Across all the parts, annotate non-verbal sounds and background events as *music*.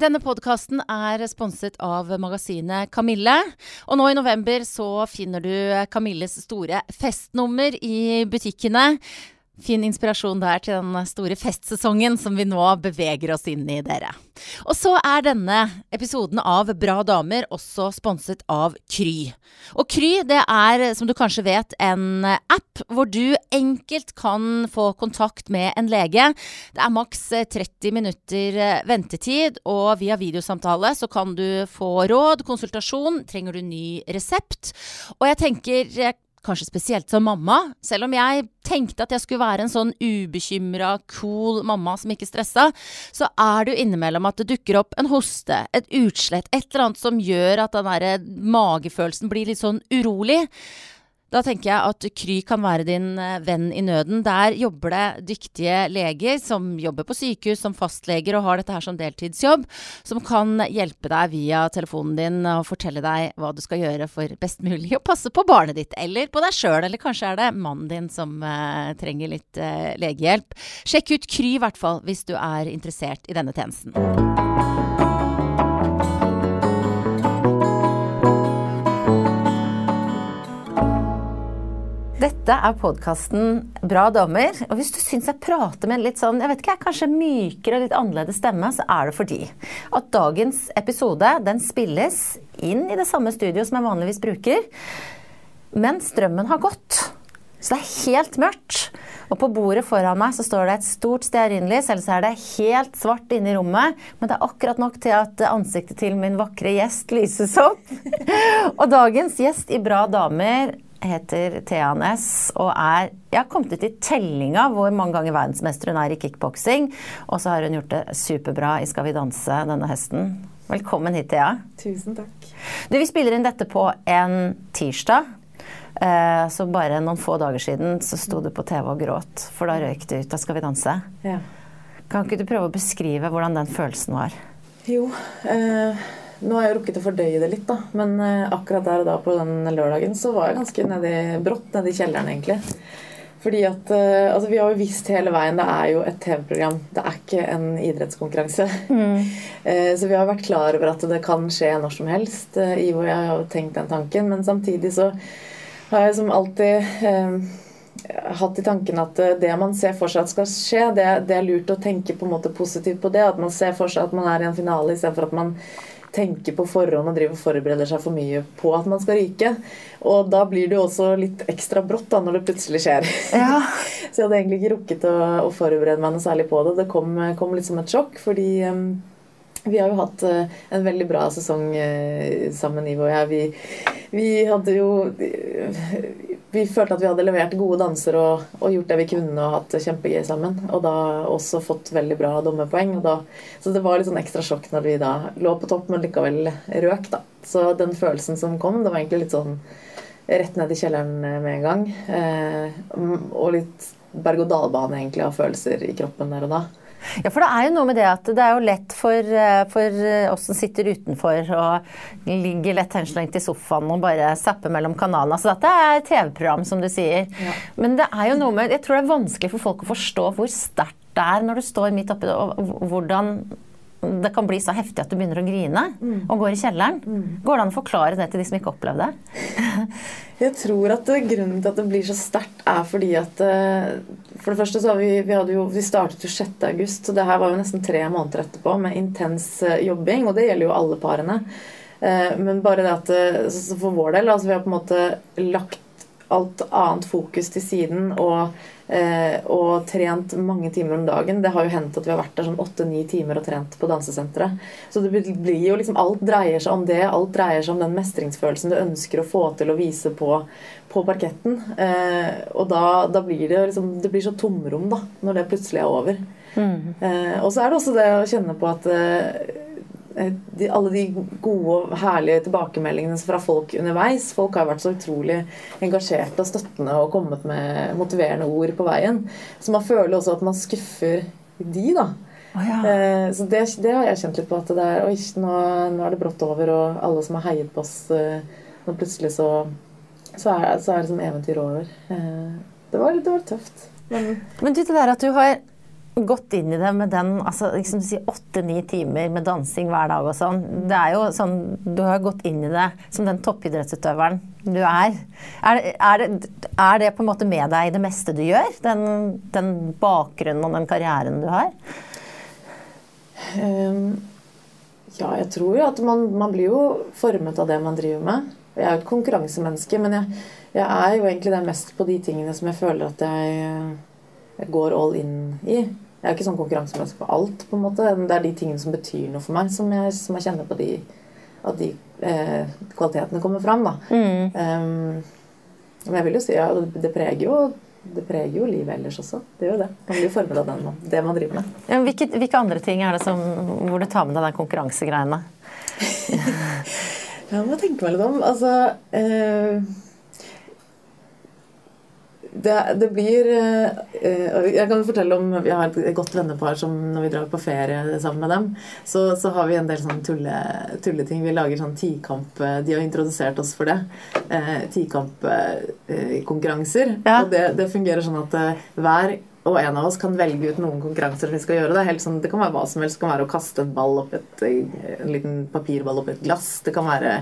Denne podkasten er sponset av magasinet Kamille. Og nå i november så finner du Kamilles store festnummer i butikkene. Fin inspirasjon der til den store festsesongen som vi nå beveger oss inn i, dere. Og så er denne episoden av Bra damer også sponset av Kry. Og Kry det er, som du kanskje vet, en app hvor du enkelt kan få kontakt med en lege. Det er maks 30 minutter ventetid, og via videosamtale så kan du få råd, konsultasjon, trenger du ny resept. Og jeg tenker kanskje spesielt som mamma. Selv om jeg tenkte at jeg skulle være en sånn ubekymra, cool mamma som ikke stressa, så er det jo innimellom at det dukker opp en hoste, et utslett, et eller annet som gjør at den derre magefølelsen blir litt sånn urolig. Da tenker jeg at Kry kan være din eh, venn i nøden. Der jobber det dyktige leger som jobber på sykehus som fastleger og har dette her som deltidsjobb, som kan hjelpe deg via telefonen din og fortelle deg hva du skal gjøre for best mulig å passe på barnet ditt, eller på deg sjøl, eller kanskje er det mannen din som uh, trenger litt uh, legehjelp. Sjekk ut Kry i hvert fall hvis du er interessert i denne tjenesten. Dette er podkasten Bra damer. Og hvis du syns jeg prater med en litt sånn, jeg vet ikke, kanskje mykere og litt annerledes stemme, så er det fordi at dagens episode den spilles inn i det samme studio som jeg vanligvis bruker, men strømmen har gått. Så det er helt mørkt. Og på bordet foran meg så står det et stort stearinlys, eller så er det helt svart inne i rommet. Men det er akkurat nok til at ansiktet til min vakre gjest lyses opp. *laughs* og dagens gjest i Bra damer heter Thea Næss og er Jeg har kommet ut i tellinga hvor mange ganger verdensmester hun er i kickboksing. Og så har hun gjort det superbra i Skal vi danse denne høsten. Velkommen hit, Thea. Tusen takk. Du, Vi spiller inn dette på en tirsdag. Eh, så bare noen få dager siden så sto du på TV og gråt, for da røyk du ut av Skal vi danse. Ja. Kan ikke du prøve å beskrive hvordan den følelsen var? Jo, eh, nå har jeg rukket å fordøye det litt, da. Men eh, akkurat der og da på den lørdagen så var jeg ganske nedi, brått nedi kjelleren, egentlig. Fordi at eh, Altså, vi har jo visst hele veien det er jo et TV-program. Det er ikke en idrettskonkurranse. Mm. *laughs* eh, så vi har vært klar over at det kan skje når som helst. Ivo hvor jeg har tenkt den tanken. Men samtidig så har jeg som alltid eh, hatt i tanken at det man ser for seg at skal skje, det, det, er lurt å tenke på en måte positivt på det. At man ser for seg at man er i en finale istedenfor at man tenker på forhånd og driver og forbereder seg for mye på at man skal ryke. Og da blir det jo også litt ekstra brått da, når det plutselig skjer. Ja. *laughs* så jeg hadde egentlig ikke rukket å, å, forberede meg noe særlig på det. Det kom, kom litt som et sjokk, fordi um, vi har jo hatt uh, en veldig bra sesong uh, sammen, Ivo og jeg. Vi, vi hadde jo vi følte at vi hadde levert gode danser og, og, gjort det vi kunne og hatt det kjempegøy sammen. Og da også fått veldig bra dommerpoeng. Da, så det var litt sånn ekstra sjokk når vi da lå på topp, men likevel røk. da. Så den følelsen som kom, det var egentlig litt sånn rett ned i kjelleren med en gang. Eh, og litt berg-og-dal-bane egentlig av følelser i kroppen der og da. Ja, for det er jo noe med det at det er jo lett for, eh, for oss som sitter utenfor og ligger lett henslengt i sofaen og bare zapper mellom kanalene. Så dette er TV-program, som du sier. Ja. Men det er jo noe med Jeg tror det er vanskelig for folk å forstå hvor sterkt det er når du står midt oppi det, og hvordan det kan bli så heftig at du begynner å grine mm. og går i kjelleren. Mm. Går det an å forklare det til de som ikke opplevde det? *laughs* Jeg tror at grunnen til at det blir så sterkt, er fordi at eh, For det første så har vi, vi, jo, vi startet jo 6. august, så det her var jo nesten tre måneder etterpå med intens eh, jobbing. Og det gjelder jo alle parene. Eh, men bare det at for vår del altså Vi har på en måte lagt alt annet fokus til siden og Eh, og trent mange timer om dagen. Det har jo hendt at vi har vært der sånn åtte-ni timer og trent på dansesenteret. Så det blir jo liksom Alt dreier seg om det. Alt dreier seg om den mestringsfølelsen du ønsker å få til å vise på, på parketten. Eh, og da, da, blir det liksom Det blir så tomrom, da, når det plutselig er over. Mm. Eh, og så er det også det å kjenne på at eh, Eh, de, alle de gode og herlige tilbakemeldingene fra folk underveis. Folk har vært så utrolig engasjerte og støttende og kommet med motiverende ord på veien. Så man føler også at man skuffer de, da. Oh, ja. eh, så det, det, har jeg kjent litt på. At det er Oi, nå, nå, er det brått over, og alle som har heiet på oss eh, Nå plutselig så, så, er, så er det sånn eventyr over. Eh, det, var, det var tøft. Men, Men du, det der at du har gått inn i det med den altså liksom si åtte-ni timer med dansing hver dag og sånn. Det er jo sånn Du har gått inn i det som den toppidrettsutøveren du er. Er, er, det, er det, på en måte med deg i det meste du gjør? Den, den bakgrunnen og den karrieren du har? Um, ja, jeg tror jo at man, man, blir jo formet av det man driver med. Jeg er jo et konkurransemenneske, men jeg, jeg er jo egentlig det mest på de tingene som jeg føler at jeg jeg går all in i. Jeg er ikke sånn konkurransemenneske på alt. på en måte. Det er de tingene som betyr noe for meg, som jeg, som jeg kjenner på de, at de eh, kvalitetene kommer fram. da. Mm. Um, men jeg vil jo si ja, det preger jo det preger jo livet ellers også. Det gjør det. Man blir jo formet av den, det man driver med. Ja, hvilke, hvilke, andre ting er det som, hvor du tar med deg den konkurransegreiene? *laughs* jeg må tenke meg litt om. Altså eh, det, det, blir uh, Jeg kan fortelle om Vi har et godt vennepar som når vi drar på ferie sammen med dem, så, så har vi en del sånn tulle, tulleting. Vi lager sånn tikamp De har introdusert oss for det. Tikampkonkurranser. Ja. Og det, det, fungerer sånn at hver og en av oss kan velge ut noen konkurranser vi skal gjøre. Det, helt sånn, det kan være hva som helst. Det kan være å kaste en ball opp et, en liten papirball opp et glass. Det kan være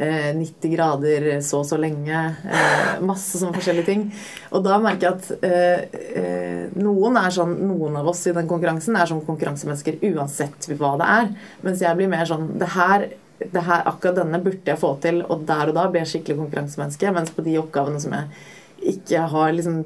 90 eh, grader så og så lenge. Eh, masse sånne forskjellige ting. Og da merker jeg at eh, noen sånn, noen av oss i den konkurransen er sånn konkurransemennesker uansett hva det er. Mens jeg blir mer sånn det her, det her, Akkurat denne burde jeg få til, og der og da blir jeg skikkelig konkurransemenneske. Mens på de oppgavene som jeg ikke har liksom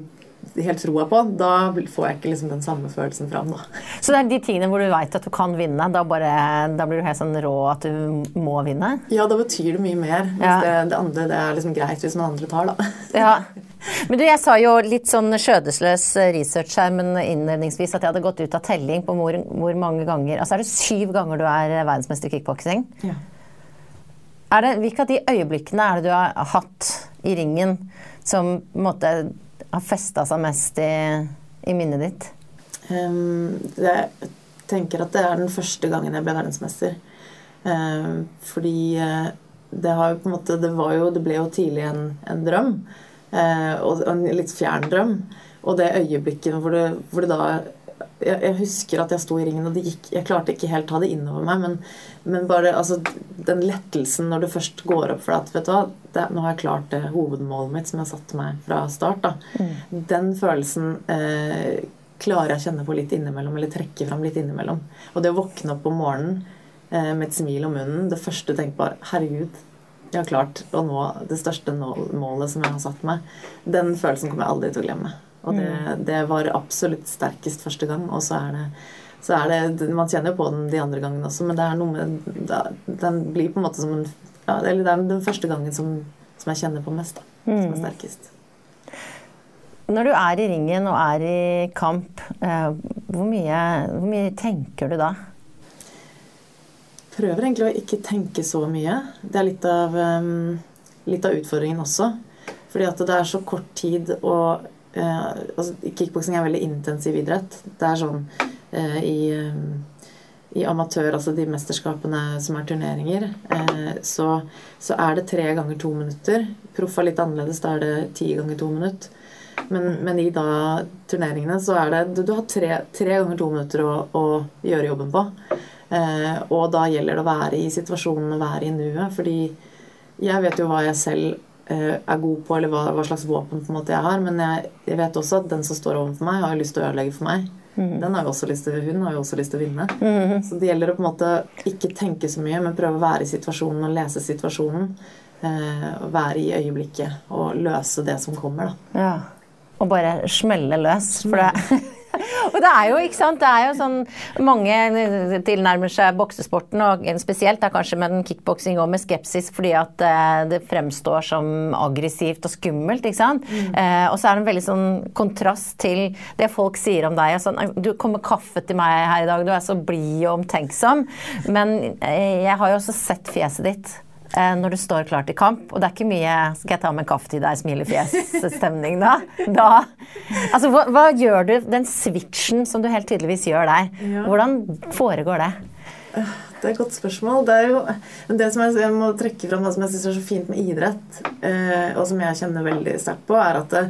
helt troa på, da får jeg ikke liksom den samme følelsen fram. Da. Så det er de tingene hvor du veit at du kan vinne, da, bare, da, blir du helt sånn rå at du må vinne? Ja, da betyr det mye mer. Ja. Det, det, andre det er liksom greit hvis noen andre tar, da. Ja. *laughs* Men du, Jeg sa jo litt sånn skjødesløs research her, men innledningsvis at jeg hadde gått ut av telling på hvor, hvor mange ganger Altså er det syv ganger du er verdensmester i kickboksing? Ja. hvilke av de øyeblikkene er det du har hatt i ringen som på en måte har festa seg mest i, i minnet ditt? Um, jeg tenker at det er den første gangen jeg ble verdensmester. Um, fordi uh, det måte Det, jo, det ble jo tidlig en, en drøm. Uh, og en litt fjern drøm. Og det øyeblikket hvor det, hvor det da jeg, jeg, husker at jeg sto i ringen, og gikk, jeg klarte ikke helt ta det innover meg. Men, men, bare altså, den lettelsen når det først går opp for deg at vet du hva, det, nå har jeg klart det hovedmålet mitt som jeg satte meg fra start. Mm. Den følelsen eh, klarer jeg å kjenne på litt innimellom, eller trekke fram litt innimellom. Og det å våkne opp om morgenen eh, med et smil om munnen Det første du tenker bare Herregud, jeg har klart å nå det største målet som jeg har satt meg. Den følelsen kommer jeg aldri til å glemme. Og det, mm. det var absolutt sterkest første gang. Og så er det så er det, Man kjenner jo på den de andre gangene også, men det er noe med Den blir på en måte som en ja, Eller det er den første gangen som, som jeg kjenner på mest, da. Som er mm. sterkest. Når du er i ringen og er i kamp, eh, hvor mye, hvor mye tenker du da? Prøver egentlig å ikke tenke så mye. Det er litt av, um, litt av utfordringen også. Fordi at det er så kort tid og eh, altså, Kickboksing er veldig intensiv idrett. Det er sånn eh, i, eh, i amatør, altså de mesterskapene som er turneringer, eh, så, så, er det tre ganger to minutter. Proff er litt annerledes, da er det ti ganger to minutter. Men, men, i da turneringene så er det Du, du har tre, tre, ganger to minutter å, å gjøre jobben på. Eh, og da gjelder det å være i situasjonen og være i nuet. Fordi jeg vet jo hva jeg selv er god på, eller hva, hva, slags våpen på en måte jeg har. Men jeg, jeg, vet også at den som står overfor meg, har lyst til å ødelegge for meg. Mm. Den har jo også lyst til, hun har jo også lyst til å vinne. Mm. Så det gjelder å på en måte ikke tenke så mye, men prøve å være i situasjonen og lese situasjonen. Eh, være i øyeblikket og løse det som kommer, da. Ja. Og bare smelle løs. For det, og det er jo, ikke sant, det er jo sånn Mange tilnærmer seg boksesporten, og spesielt da kanskje med den kickboksing og med skepsis fordi at uh, det fremstår som aggressivt og skummelt, ikke sant. Mm. Eh, og så er det en veldig sånn kontrast til det folk sier om deg. Sånn, du kommer kaffe til meg her i dag, du er så blid og omtenksom. Men uh, jeg har jo også sett fjeset ditt. Eh, når du står klar til kamp. Og det er ikke mye 'skal jeg ta med en kaffe til deg', smilefjes-stemning da. *laughs* da. Altså, hva, hva, gjør du, den switchen som du helt tydeligvis gjør der, ja. hvordan foregår det? Det er et godt spørsmål. Det er jo, det som jeg, jeg må trekke fram, som jeg syns er så fint med idrett, eh, og som jeg kjenner veldig sterkt på, er at det,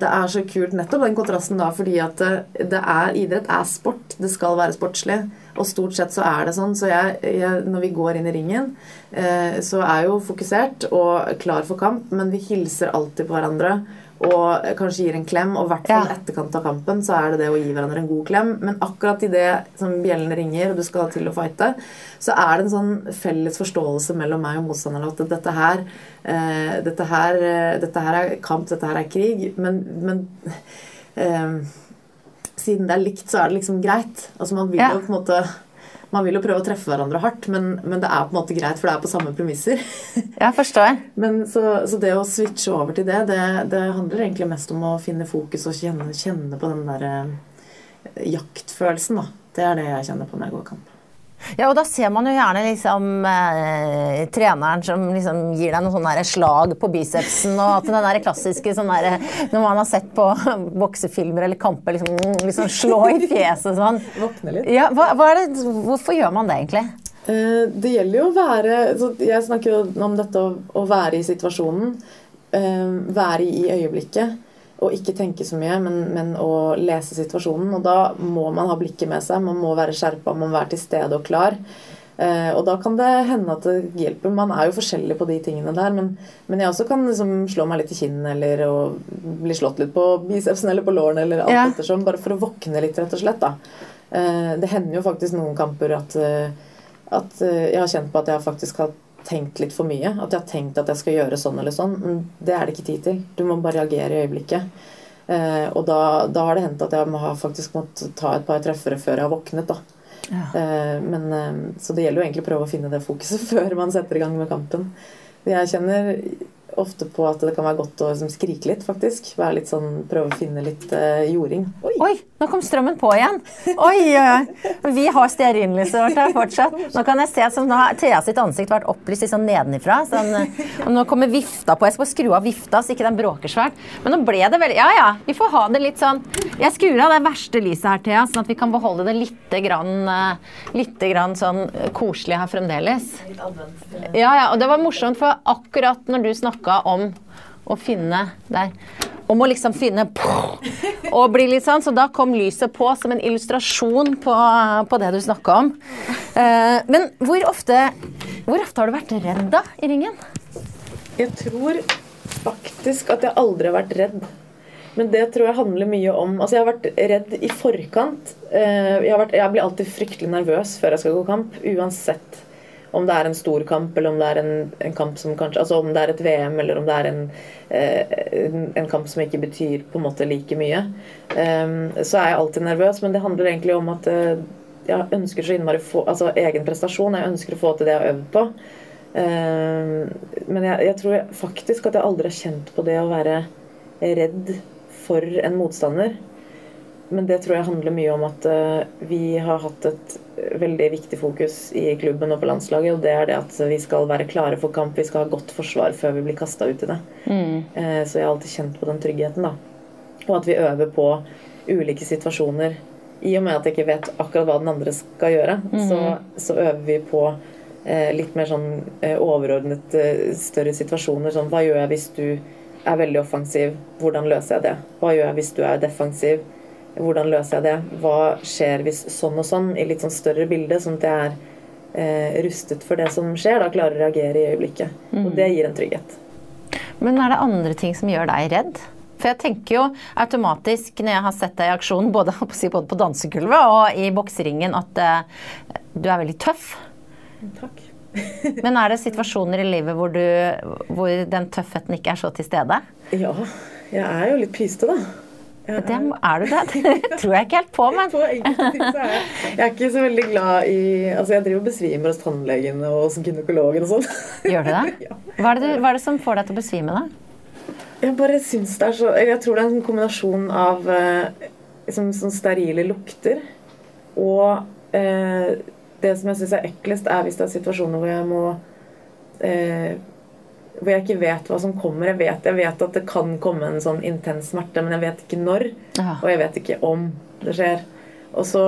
det er så kult nettopp den kontrasten da, fordi at det er, idrett er sport. Det skal være sportslig. Og stort sett så er det sånn. Så jeg, jeg, når vi går inn i ringen, eh, så er jeg jo fokusert og klar for kamp, men vi hilser alltid på hverandre og kanskje gir en klem. Og i hvert fall Ja. etterkant av kampen så er det det å gi hverandre en god klem. Men akkurat idet bjellene ringer og du skal til å fighte, så er det en sånn felles forståelse mellom meg og motstanderen at dette her, eh, dette her, eh, dette her er kamp, dette her er krig. Men, men eh, siden det er likt, så er det liksom greit. Altså man vil Ja. jo på en måte man vil jo prøve å treffe hverandre hardt, men, men det er på en måte greit, for det er på samme premisser. *laughs* Ja, forstår jeg. Men så, så det å switche over til det, det, det handler egentlig mest om å finne fokus og kjenne, kjenne på den der eh, jaktfølelsen, da. Det er det jeg kjenner på når jeg går kamp. Ja, og da ser man jo gjerne liksom eh, treneren som liksom gir deg noen sånne slag på bicepsen, og at den der klassiske sånn der Når man har sett på *laughs* boksefilmer eller kamper, liksom, liksom slå i fjeset sånn. Våkne litt. Ja, hva, hva det, hvorfor gjør man det egentlig? Eh, Det gjelder jo å være så Jeg snakker jo om dette å, å være i situasjonen. eh, Være i øyeblikket. Og ikke tenke så mye, men, men å lese situasjonen. Og da må man ha blikket med seg. Man må være skjerpa, man må være til stede og klar. Eh, og da kan det hende at det hjelper. Man er jo forskjellig på de tingene der. Men, men jeg også kan liksom slå meg litt i kinnet eller å bli slått litt på bicepsen eller på lårene eller alt Ja. ettersom. Bare for å våkne litt, rett og slett. da. Eh, det hender jo faktisk noen kamper at eh, at eh, jeg har kjent på at jeg har faktisk har tenkt litt for mye. At jeg har tenkt at jeg skal gjøre sånn eller sånn. Men det er det ikke tid til. Du må bare reagere i øyeblikket. Eh, og da, da har det hendt at jeg må ha faktisk måttet ta et par treffere før jeg har våknet. da. Eh, men, eh, så det gjelder jo egentlig å prøve å finne det fokuset *laughs* før man setter i gang med kampen. Jeg kjenner ofte på at det kan være godt å liksom, skrike litt, faktisk. Være litt sånn, Prøve å finne litt uh, jording. Oi! Oi, nå kom strømmen på igjen. Oi, oi. Vi har stearinlyset vårt her fortsatt. Nå kan jeg se som nå har Thea sitt ansikt vært opplyst litt sånn nedenifra. Sånn, og nå kommer vifta på. Jeg skal bare skru av vifta så ikke den bråker svært. Men nå ble det veldig Ja ja, vi får ha det litt sånn Jeg skrur av det verste lyset her, Thea, sånn at vi kan beholde det lite grann, litt lite grann sånn eh, koselig her fremdeles. Ja, ja, og det var morsomt, for akkurat når du snakka om å finne der Om å liksom finne og bli litt sånn, så da kom lyset på som en illustrasjon på, på det du snakka om. Eh, men hvor ofte, hvor ofte har du vært redd da i ringen? Jeg tror faktisk at jeg aldri har vært redd. Men det tror jeg handler mye om Altså, jeg har vært redd i forkant. Eh, Jeg, vært, jeg blir alltid fryktelig nervøs før jeg skal gå kamp, uansett om det er en stor kamp, eller om det er en, en kamp som kanskje Altså om det er et VM, eller om det er en, eh, en, en kamp som ikke betyr på en måte like mye. Eh, Så er jeg alltid nervøs, men det handler egentlig om at eh, jeg ønsker så innmari få Altså egen prestasjon. Jeg ønsker å få til det jeg har øvd på. Eh, Men jeg, jeg tror faktisk at jeg aldri har kjent på det å være redd for en motstander. Men det tror jeg handler mye om at eh, vi har hatt et veldig viktig fokus i klubben og på landslaget, og det er det at vi skal være klare for kamp. Vi skal ha godt forsvar før vi blir kasta ut i det. Mm. Så jeg har alltid kjent på den tryggheten, da. Og at vi øver på ulike situasjoner. I og med at jeg ikke vet akkurat hva den andre skal gjøre, så, så øver vi på eh, litt mer sånn eh, overordnet eh, større situasjoner. Sånn hva gjør jeg hvis du er veldig offensiv? Hvordan løser jeg det? Hva gjør jeg hvis du er defensiv? Hvordan løser jeg det? Hva skjer hvis sånn og sånn? I litt sånn større bilde, sånn at jeg er eh, rustet for det som skjer. Da klarer å reagere i øyeblikket. Og det gir en trygghet. Men er det andre ting som gjør deg redd? For jeg tenker jo automatisk når jeg har sett deg i aksjon, både, både på dansegulvet og i bokseringen, at eh, du er veldig tøff. Takk. *laughs* Men er det situasjoner i livet hvor, du, hvor den tøffheten ikke er så til stede? Ja, jeg er jo litt pyste, da. Jeg Det, er du det? *laughs* Det tror jeg ikke helt på, men *laughs* på enkelte ting så er jeg, jeg er ikke så veldig glad i Altså, jeg driver og besvimer hos tannlegen og hos gynekologen og sånn. *laughs* gjør du det? Hva er det, du, hva er det som får deg til å besvime, da? Jeg bare syns det er så Jeg tror det er en kombinasjon av liksom, sånn sterile lukter og eh, Det som jeg syns er eklest, er hvis det er situasjoner hvor jeg må eh, Hvor jeg ikke vet hva som kommer. Jeg vet, jeg vet at det kan komme en sånn intens smerte, men jeg vet ikke når. Og jeg vet ikke om det skjer. Og så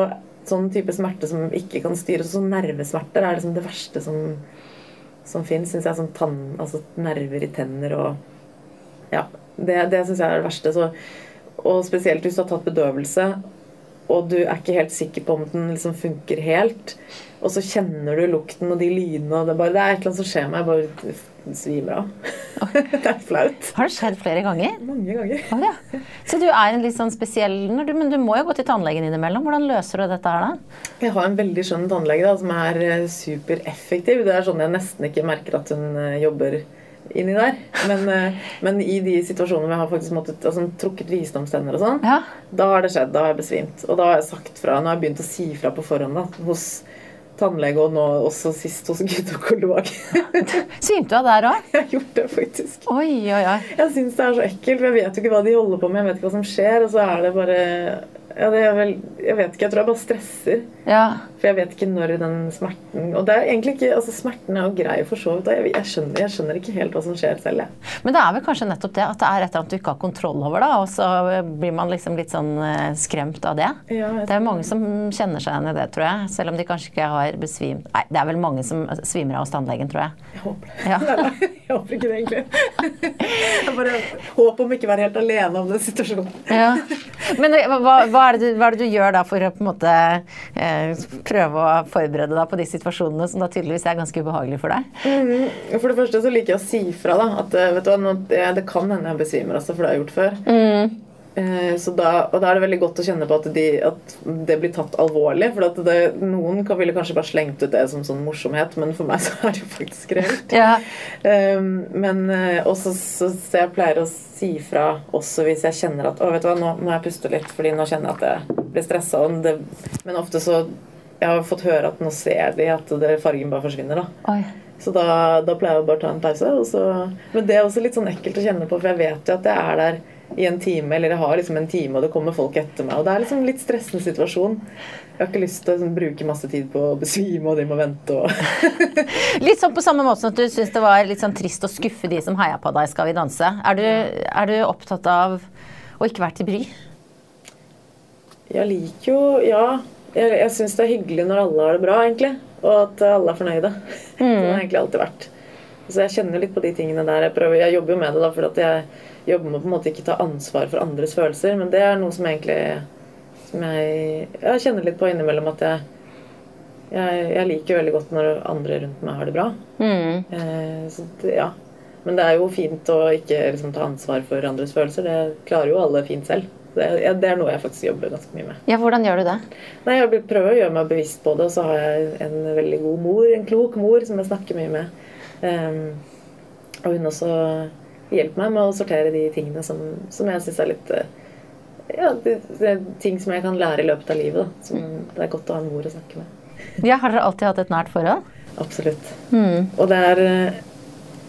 sånn type smerte som ikke kan styres. Sånn nervesmerter er liksom det verste som, som fins, syns jeg. Sånn tann, altså nerver i tenner og Ja. Det, det syns jeg er det verste. Så, og spesielt hvis du har tatt bedøvelse, og du er ikke helt sikker på om den liksom funker helt. Og så kjenner du lukten og de lydene, og det er, bare, det er et eller annet som skjer meg. Jeg bare svimer av. det er flaut. Har det skjedd flere ganger? Mange ganger. Oh, ja. Så du er en litt sånn spesiell du, Men du må jo gå til tannlegen innimellom. Hvordan løser du dette her, da? Jeg har en veldig skjønn tannlege da, som er eh, supereffektiv. Det er sånn jeg nesten ikke merker at hun eh, jobber inni der. Men, eh, men, i de situasjonene hvor jeg har faktisk måttet, altså, trukket visdomstenner og sånn, ja. da har det skjedd. Da har jeg besvimt. Og da har jeg sagt fra. Nå har jeg begynt å si fra på forhånd da, hos tannlege og nå også sist hos gynekolog. *laughs* Svimte du av der òg? Jeg har gjort det, faktisk. Oi, oi, oi. Jeg syns det er så ekkelt, for jeg vet jo ikke hva de holder på med. Jeg vet ikke hva som skjer, og så er det bare ja, det vel, Jeg vet ikke. Jeg tror jeg bare stresser. Ja. For jeg vet ikke når den smerten Og det er egentlig ikke, altså smerten er jo grei for så vidt. Jeg, jeg, skjønner, jeg skjønner ikke helt hva som skjer selv. Jeg. Men det er vel kanskje nettopp det at det er et eller annet du ikke har kontroll over, da, og så blir man liksom litt sånn eh, skremt av det. Ja, det er mange som kjenner seg igjen i det, tror jeg. Selv om de kanskje ikke har besvimt Nei, det er vel mange som svimer av hos tannlegen, tror jeg. Jeg håper det. Ja. *laughs* jeg håper ikke det, egentlig. *laughs* Jeg bare håper om ikke å være helt alene om den situasjonen. Ja. Men eh, hva, hva, er du, hva, er det du, gjør da for å på en måte eh, prøve å forberede deg på de situasjonene som da tydeligvis er ganske ubehagelige for deg? Mm. For det første så liker jeg å si fra da, at eh, vet du hva, det kan hende jeg besvimer, altså, for det har jeg gjort før. Mm. Eh, så da, og da er det veldig godt å kjenne på at, de, at det blir tatt alvorlig. For det, noen kan, ville kanskje bare slengt ut det som sånn morsomhet, men for meg så er det jo faktisk reelt. Ja. Um, men også så, så jeg pleier å si fra også hvis jeg kjenner at å, vet du hva, nå må jeg puste litt, fordi nå kjenner jeg at jeg blir stressa. Men ofte så Jeg har fått høre at nå ser de at det, fargen bare forsvinner. da. Så da, da, pleier jeg å bare ta en pause. Så, men det er også litt sånn ekkelt å kjenne på, for jeg vet jo at jeg er der i en time, eller jeg har liksom en time, og det kommer folk etter meg. Og det er liksom en litt stressende situasjon. Jeg har ikke lyst til å liksom, bruke masse tid på å besvime, og de må vente og *laughs* Litt sånn på samme måte som at du syns det var litt sånn trist å skuffe de som heia på deg i Skal vi danse. Er du, er du opptatt av å ikke være til bry? Jeg liker jo Ja. Jeg, jeg syns det er hyggelig når alle har det bra, egentlig. Og at alle er fornøyde. Mm. *laughs* Det har egentlig alltid vært. Så jeg kjenner litt på de tingene der. Jeg, prøver, jeg jobber jo med det da, fordi jeg jobber med på en måte ikke ta ansvar for andres følelser. Men det er noe som egentlig som jeg, jeg kjenner litt på innimellom at jeg, jeg, jeg liker veldig godt når andre rundt meg har det bra. Mm. Eh, det, ja. Men det er jo fint å ikke liksom, ta ansvar for andres følelser. Det klarer jo alle fint selv. Det, det, er noe jeg faktisk jobber ganske mye med. Ja, Hvordan gjør du det? Nei, Jeg prøver å gjøre meg bevisst på det, og så har jeg en veldig god mor, en klok mor, som jeg snakker mye med. Um, og hun også hjelper meg med å sortere de tingene som, som jeg syns er litt eh, ja, det, det, er ting som jeg kan lære i løpet av livet. Da, som det er godt å ha en mor å snakke med. Ja, Har dere alltid hatt et nært forhold? Absolutt. Mm. Og det er eh,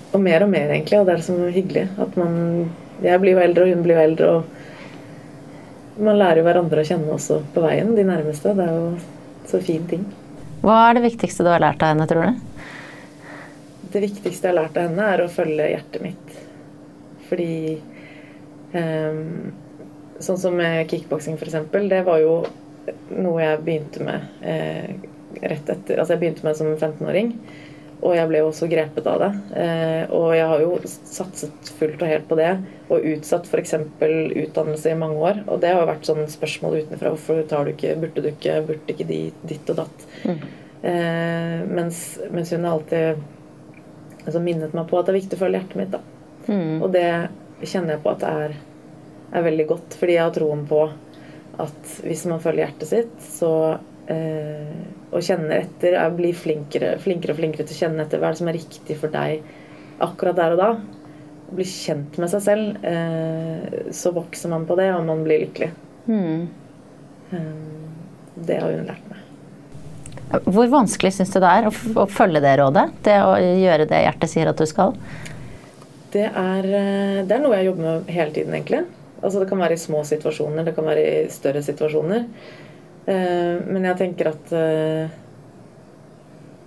Og mer og mer, egentlig. Og det er så hyggelig. At man Jeg blir jo eldre, og hun blir jo eldre, og man lærer jo hverandre å kjenne også på veien, de nærmeste. Det er jo så fin ting. Hva er det viktigste du har lært av henne, tror du? Det viktigste jeg har lært av henne, er å følge hjertet mitt. Fordi um, Sånn som med kickboksing, f.eks. Det var jo noe jeg begynte med eh, rett etter Altså, jeg begynte med som 15-åring. Og jeg ble jo også grepet av det. Eh, og jeg har jo satset fullt og helt på det. Og utsatt f.eks. utdannelse i mange år. Og det har jo vært sånn spørsmål utenfra. Hvorfor tar du ikke, burde du ikke, burde ikke de ditt og datt? Mm. Eh, mens, mens, hun alltid altså, minnet meg på at det er viktig å følge hjertet mitt. da. Mm. Og det kjenner jeg på at det er, er, veldig godt, fordi jeg har troen på at hvis man følger hjertet sitt, så eh, og kjenner etter, Jeg blir flinkere, flinkere og flinkere til å kjenne etter hva er det som er riktig for deg akkurat der og da. Å Bli kjent med seg selv, eh, så vokser man på det, og man blir lykkelig. Mm. Det har hun lært meg. Hvor vanskelig syns du det er å, å følge det rådet? Det å gjøre det hjertet sier at du skal? Det er, eh, det er, noe jeg jobber med hele tiden, egentlig. Altså, det kan være i små situasjoner, det kan være i større situasjoner. Eh, men jeg tenker at eh,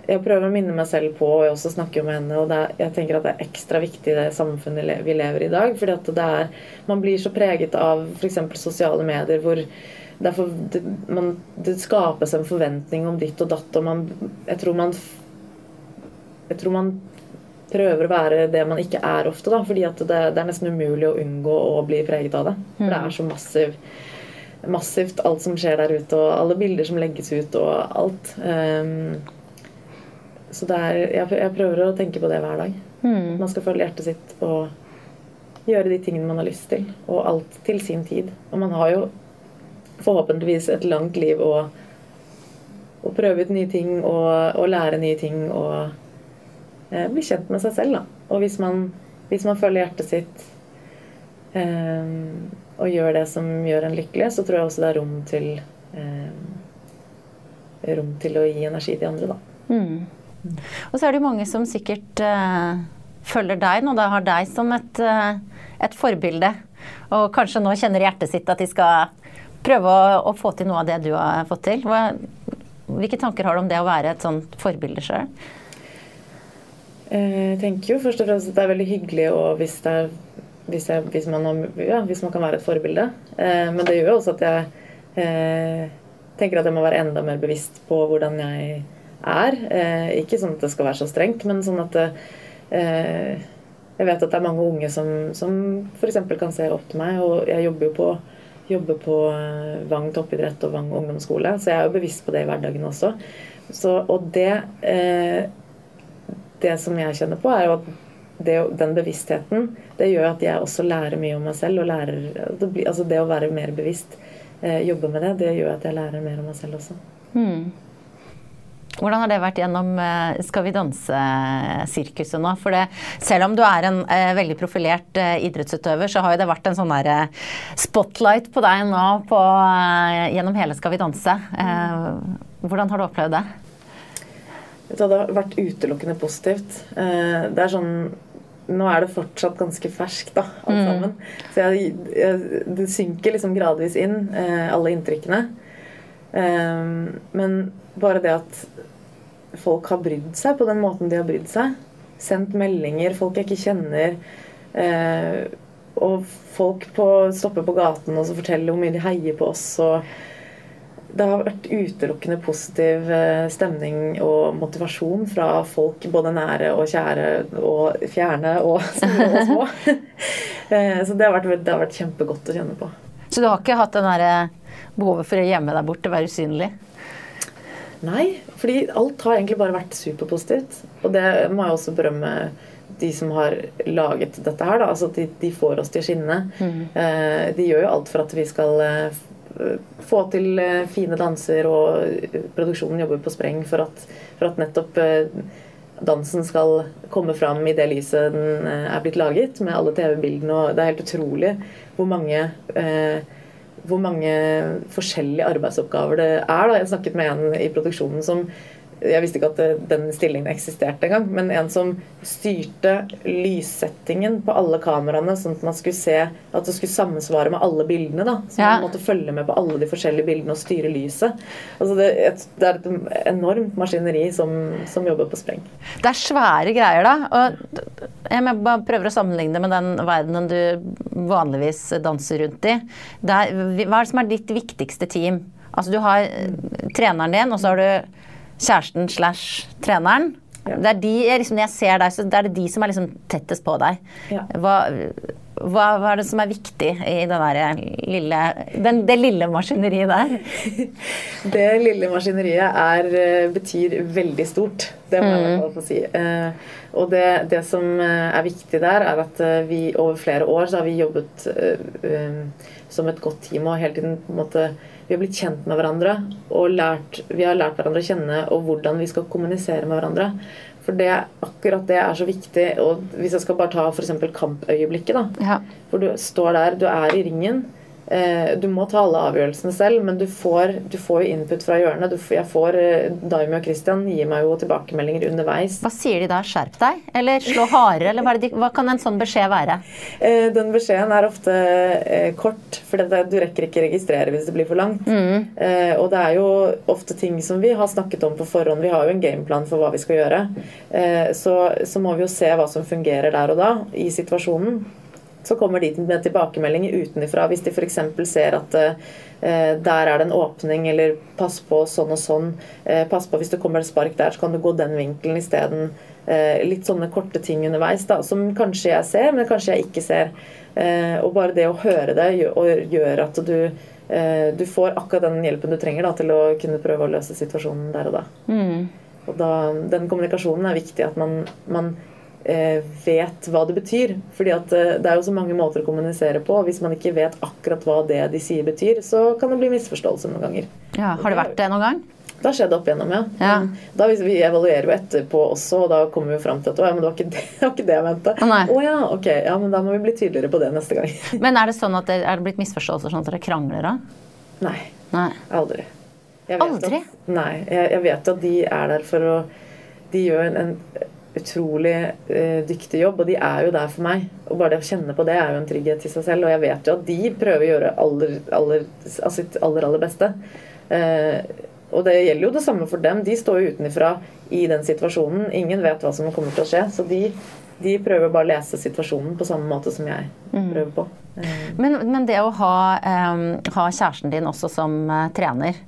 Jeg prøver å minne meg selv på, og jeg også snakker med henne, og er, jeg tenker at det er ekstra viktig i det samfunnet vi lever i i dag. fordi at det er, Man blir så preget av f.eks. sosiale medier hvor derfor det, man, det skapes en forventning om ditt og datt, og man Jeg tror man Jeg tror man prøver å være det man ikke er ofte. da, fordi at det, det er nesten umulig å unngå å bli preget av det. For det er så massiv, massivt alt som skjer der ute, og alle bilder som legges ut, og alt. Um, så det er, jeg, jeg, prøver å tenke på det hver dag. Mm. Man skal følge hjertet sitt og gjøre de tingene man har lyst til. Og alt til sin tid. Og man har jo forhåpentligvis et langt liv å, å prøve ut nye ting og, og lære nye ting og eh, bli kjent med seg selv. Da. Og hvis man, hvis man følger hjertet sitt eh, og gjør det som gjør en lykkelig, så tror jeg også det er rom til eh, rom til å gi energi til andre, da. Mm. Og så er det jo mange som sikkert eh, følger deg nå, da har deg som et, uh, et, forbilde. Og kanskje nå kjenner hjertet sitt at de skal prøve å, å få til noe av det du har fått til. Hva, hvilke tanker har du om det å være et sånt forbilde sjøl? Eh, jeg tenker jo først og fremst at det er veldig hyggelig og hvis, det er, hvis, jeg, hvis, man, ja, hvis, man, kan være et forbilde. Men det gjør jo også at jeg tenker at jeg må være enda mer bevisst på hvordan jeg er. Eh, ikke sånn at det skal være så strengt, men sånn at eh, Jeg vet at det er mange unge som, som f.eks. kan se opp til meg, og jeg jobber jo på, jobber på eh, Vang toppidrett og Vang ungdomsskole, så jeg er jo bevisst på det i hverdagen også. Så, og det eh, Det som jeg kjenner på, er jo at det, den bevisstheten det gjør at jeg også lærer mye om meg selv. og lærer, altså Det å være mer bevisst eh, jobbe med det, det gjør at jeg lærer mer om meg selv også. Mm. Hvordan har det vært gjennom eh, Skal vi danse-sirkuset nå? For det, selv om du er en eh, veldig profilert eh, idrettsutøver, så har jo det vært en sånn der eh, spotlight på deg nå på, eh, gjennom hele Skal vi danse. Eh, hvordan har du opplevd det? Det hadde vært utelukkende positivt. det er sånn nå er det fortsatt ganske ferskt, da, alt mm. sammen. Så jeg, jeg, det synker liksom gradvis inn, eh, alle inntrykkene. Um, men bare det at folk har brydd seg på den måten de har brydd seg, sendt meldinger, folk jeg ikke kjenner, eh, og folk på, stopper på gaten og så forteller hvor mye de heier på oss. og det har vært utelukkende positiv eh, stemning og motivasjon fra folk både nære og kjære og fjerne og *laughs* store og små. *laughs* Eh, så det har, vært, det har, vært, kjempegodt å kjenne på. Så du har ikke hatt den behovet for å gjemme deg bort og være usynlig? Nei, fordi alt har egentlig bare vært superpositivt. Og det må jeg også berømme de som har laget dette her. Da. Altså de, de får oss til å skinne. Mm. Eh, de gjør jo alt for at vi skal få til eh, fine danser, og produksjonen jobber på spreng for at, for at nettopp eh, dansen skal komme fram i det lyset den eh, er blitt laget, med alle TV-bildene. Og det er helt utrolig hvor mange eh, hvor mange forskjellige arbeidsoppgaver det er. Da. Jeg snakket med en i produksjonen som jeg visste ikke at den stillingen eksisterte engang. Men en som styrte lyssettingen på alle kameraene, sånn at man skulle se at det skulle sammensvare med alle bildene. da, Så ja. man måtte følge med på alle de forskjellige bildene og styre lyset. Altså det, det er et enormt maskineri som, som, jobber på spreng. Det er svære greier, da. og Jeg bare prøver å sammenligne det med den verdenen du vanligvis danser rundt i. Er, hva er det som er ditt viktigste team? Altså Du har treneren din, og så har du kjæresten slash treneren. Ja. Det er de, liksom, Når jeg ser deg, så det er det de som er liksom tettest på deg. Ja. Hva, hva, hva, er det som er viktig i den lille, den, det lille maskineriet der? *laughs* det lille maskineriet er, eh, betyr veldig stort. Det må jeg mm. få si. Eh, og det, det, som eh, er viktig der, er at vi over flere år så har vi jobbet som et godt team og hele tiden på en måte vi har blitt kjent med hverandre og lært, vi har lært hverandre å kjenne og hvordan vi skal kommunisere med hverandre. For det, akkurat det er så viktig. og Hvis jeg skal bare ta f.eks. kampøyeblikket. da, ja. Hvor du står der, du er i ringen. Eh, du må ta alle avgjørelsene selv, men du får, du får input fra hjørnet. Du, jeg får, eh, Daimi og Christian gir meg jo tilbakemeldinger underveis. Hva sier de da? Skjerp deg? Eller slå hardere? Eller hva, de, hva, kan en sånn beskjed være? Eh, den beskjeden er ofte kort, for du rekker ikke registrere hvis det blir for langt. Mm. Og det er jo ofte ting som vi har snakket om på forhånd. Vi har jo en gameplan for hva vi skal gjøre. Så, så må vi jo se hva som fungerer der og da i situasjonen. Så kommer de med tilbakemeldinger utenfra. Hvis de f.eks. ser at eh, der er det en åpning, eller pass på sånn og sånn. Eh, pass på hvis det kommer et spark der, så kan du gå den vinkelen isteden. Eh, litt sånne korte ting underveis da, som kanskje jeg ser, men kanskje jeg ikke ser. Eh, og bare det å høre det gjør, gjør at du eh, du får akkurat den hjelpen du trenger da, til å kunne prøve å løse situasjonen der og da. Mm. Og da, Den kommunikasjonen er viktig. At man, man vet hva det betyr. Fordi at eh, det er jo så mange måter å kommunisere på. og Hvis man ikke vet akkurat hva det de sier betyr, så kan det bli misforståelse noen ganger. Ja, har det vært det noen gang? Det har skjedd opp igjennom, ja. Ja. Da, vi- vi evaluerer jo etterpå også, og da kommer vi jo fram til at å, ja, men det var ikke det, *laughs* var ikke det jeg mente. Å. Å ja, ok. Ja, men da må vi bli tydeligere på det neste gang. *laughs* Men er det sånn at det er det blitt misforståelser sånn at dere krangler da? Nei. Nei. Aldri. Aldri? At, nei. Jeg, jeg vet at de er der for å De gjør en, en utrolig eh, dyktig jobb, og de er jo der for meg. Og bare det å kjenne på det er jo en trygghet i seg selv. Og jeg vet jo at de prøver å gjøre aller, aller, altså sitt aller, aller beste. Eh, og det gjelder jo det samme for dem. De står jo utenfra i den situasjonen. Ingen vet hva som kommer til å skje. Så de, de prøver bare å lese situasjonen på samme måte som jeg prøver på. Mm. Men, men det å ha, eh, ha kjæresten din også som eh, trener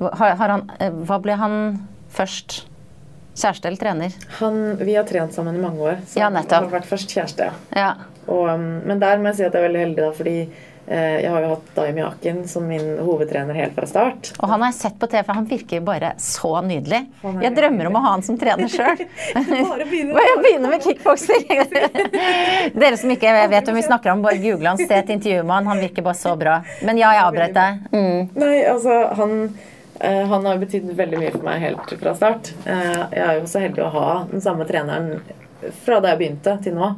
har, har han, eh, Hva ble han først? Kjæreste eller trener? Han, vi har trent sammen i mange år, så Ja, han har vært først kjæreste. ja. Ja. Og, um, men der må jeg si at jeg er veldig heldig, da, fordi eh, jeg har jo hatt Daimi Aken som min hovedtrener helt fra start. Og han har jeg sett på TV, for han virker bare så nydelig. Jeg drømmer om å ha han som trener sjøl. *laughs* Bare begynne. Bare med kickboksing. *laughs* Dere som ikke vet hvem vi snakker om, bare google han, se et intervju med han. Han virker bare så bra. Men ja, jeg avbrøt deg. Mm. Nei, altså han, han har betydd veldig mye for meg helt fra start. Eh, jeg er jo så heldig å ha den samme treneren fra da jeg begynte til nå.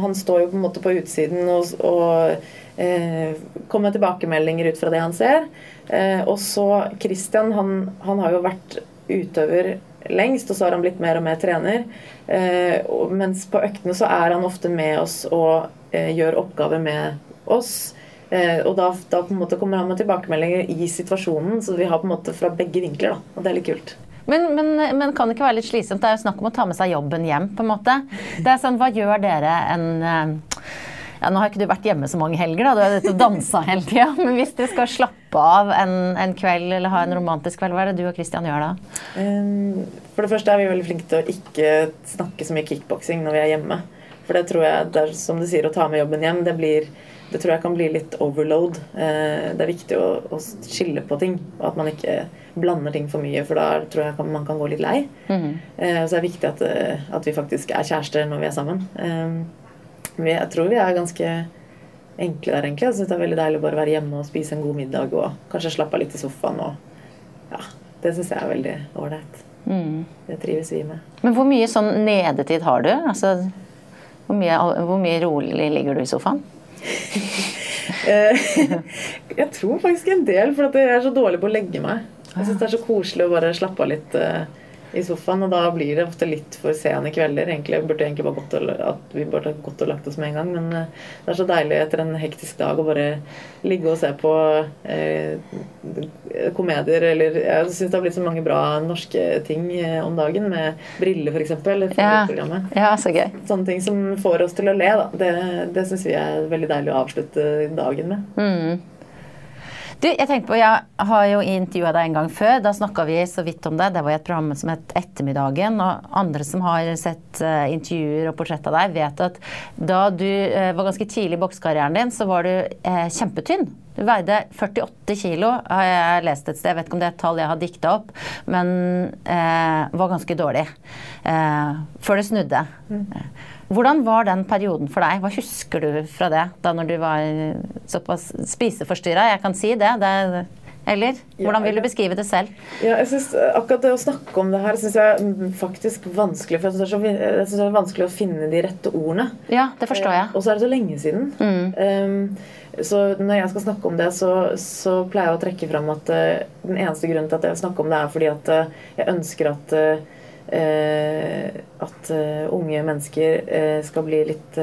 Han står jo på en måte på utsiden og, og eh, kommer med tilbakemeldinger ut fra det han ser. Eh, og så Christian, han, han har jo vært utøver lengst, og så har han blitt mer og mer trener. Eh, mens på øktene så er han ofte med oss og eh, gjør oppgaver med oss. Eh, og da, da på en måte kommer han med tilbakemeldinger i situasjonen, så vi har på en måte fra begge vinkler. da, og det er litt kult. Men, men, men kan det ikke være litt slitsomt? Det er jo snakk om å ta med seg jobben hjem. på en måte. Det er sånn, Hva gjør dere en eh, ja, Nå har ikke du vært hjemme så mange helger, da. du har og dansa hele tida. *laughs* Men hvis du skal slappe av en, en kveld eller ha en romantisk kveld, hva er det du og Christian gjør da? For det første er vi veldig flinke til å ikke snakke så mye kickboksing når vi er hjemme. For det tror jeg, det er, som du sier, å ta med jobben hjem, det blir det tror jeg kan bli litt overload. Eh, Det er viktig å, å skille på ting, og at man ikke blander ting for mye, for da tror jeg man kan gå litt lei. Mm. Eh, Så det er viktig at, eh, at vi faktisk er kjærester når vi er sammen. Men Jeg tror vi er ganske enkle der, egentlig. Jeg syns det er veldig deilig å bare være hjemme og spise en god middag og kanskje slappe av litt i sofaen. Og ja, Det syns jeg er veldig ålreit. Mm. Det trives vi med. Men hvor mye sånn nedetid har du? Altså, hvor mye, hvor mye rolig ligger du i sofaen? Eh, *laughs* jeg tror faktisk en del, for jeg er så dårlig på å legge meg. Jeg syns det er så koselig å bare slappe av litt eh, i sofaen, og da blir det ofte litt for sene kvelder. Egentlig burde egentlig bare gått og, at vi burde gått og lagt oss med en gang, men eh, det er så deilig etter en hektisk dag å bare ligge og se på eh, komedier eller Jeg syns det har blitt så mange bra norske ting eh, om dagen, med Brille f.eks. Ja. Ja. ja, så gøy. Sånne ting som får oss til å le, da. Det, det syns vi er veldig deilig å avslutte dagen med. Mm. Du, jeg tenkte på, jeg har jo intervjua deg en gang før. Da snakka vi så vidt om det. Det var i et program som het Ettermiddagen. Og andre som har sett eh, intervjuer og portrett av deg, vet at da du eh, var ganske tidlig i boksekarrieren din, så var du eh, kjempetynn. Du veide 48 kilo, har jeg lest et sted. Jeg vet ikke om det er et tall jeg har dikta opp, men var ganske dårlig. Før det snudde. Hvordan var den perioden for deg? Hva husker du fra det? Da når du var såpass spiseforstyrra? Jeg kan si det. det eller? Hvordan vil du beskrive det selv? Ja, jeg synes Akkurat det å snakke om det her synes jeg er faktisk vanskelig. For jeg synes det det er vanskelig å finne de rette ordene. Ja, det forstår jeg. Og så er det så lenge siden. Um, så når jeg skal snakke om det, så, så pleier jeg å trekke fram at uh, den eneste grunnen til at jeg snakker om det, er fordi at uh, jeg ønsker at uh, at unge mennesker skal bli litt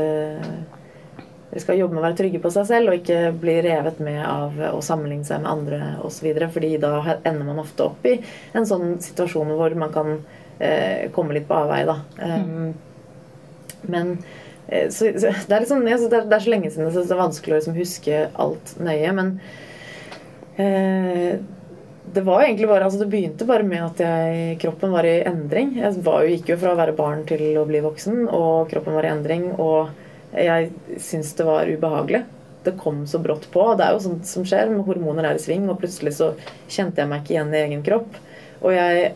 skal jobbe med å være trygge på seg selv og ikke bli revet med av å sammenligne seg med andre osv. Fordi da ender man ofte opp i en sånn situasjon hvor man kan eh, komme litt på avveie. Da. Um, men eh, så, så, det, er det, er, det, er så lenge siden, så det er vanskelig å liksom huske alt nøye. Men eh, det var egentlig bare, altså det begynte bare med at jeg, kroppen var i endring. Jeg var jo, gikk jo fra å være barn til å bli voksen, og kroppen var i endring. Og jeg syntes det var ubehagelig. Det kom så brått på. Det er jo sånt som skjer med hormoner er i sving, og plutselig så kjente jeg meg ikke igjen i egen kropp. Og jeg,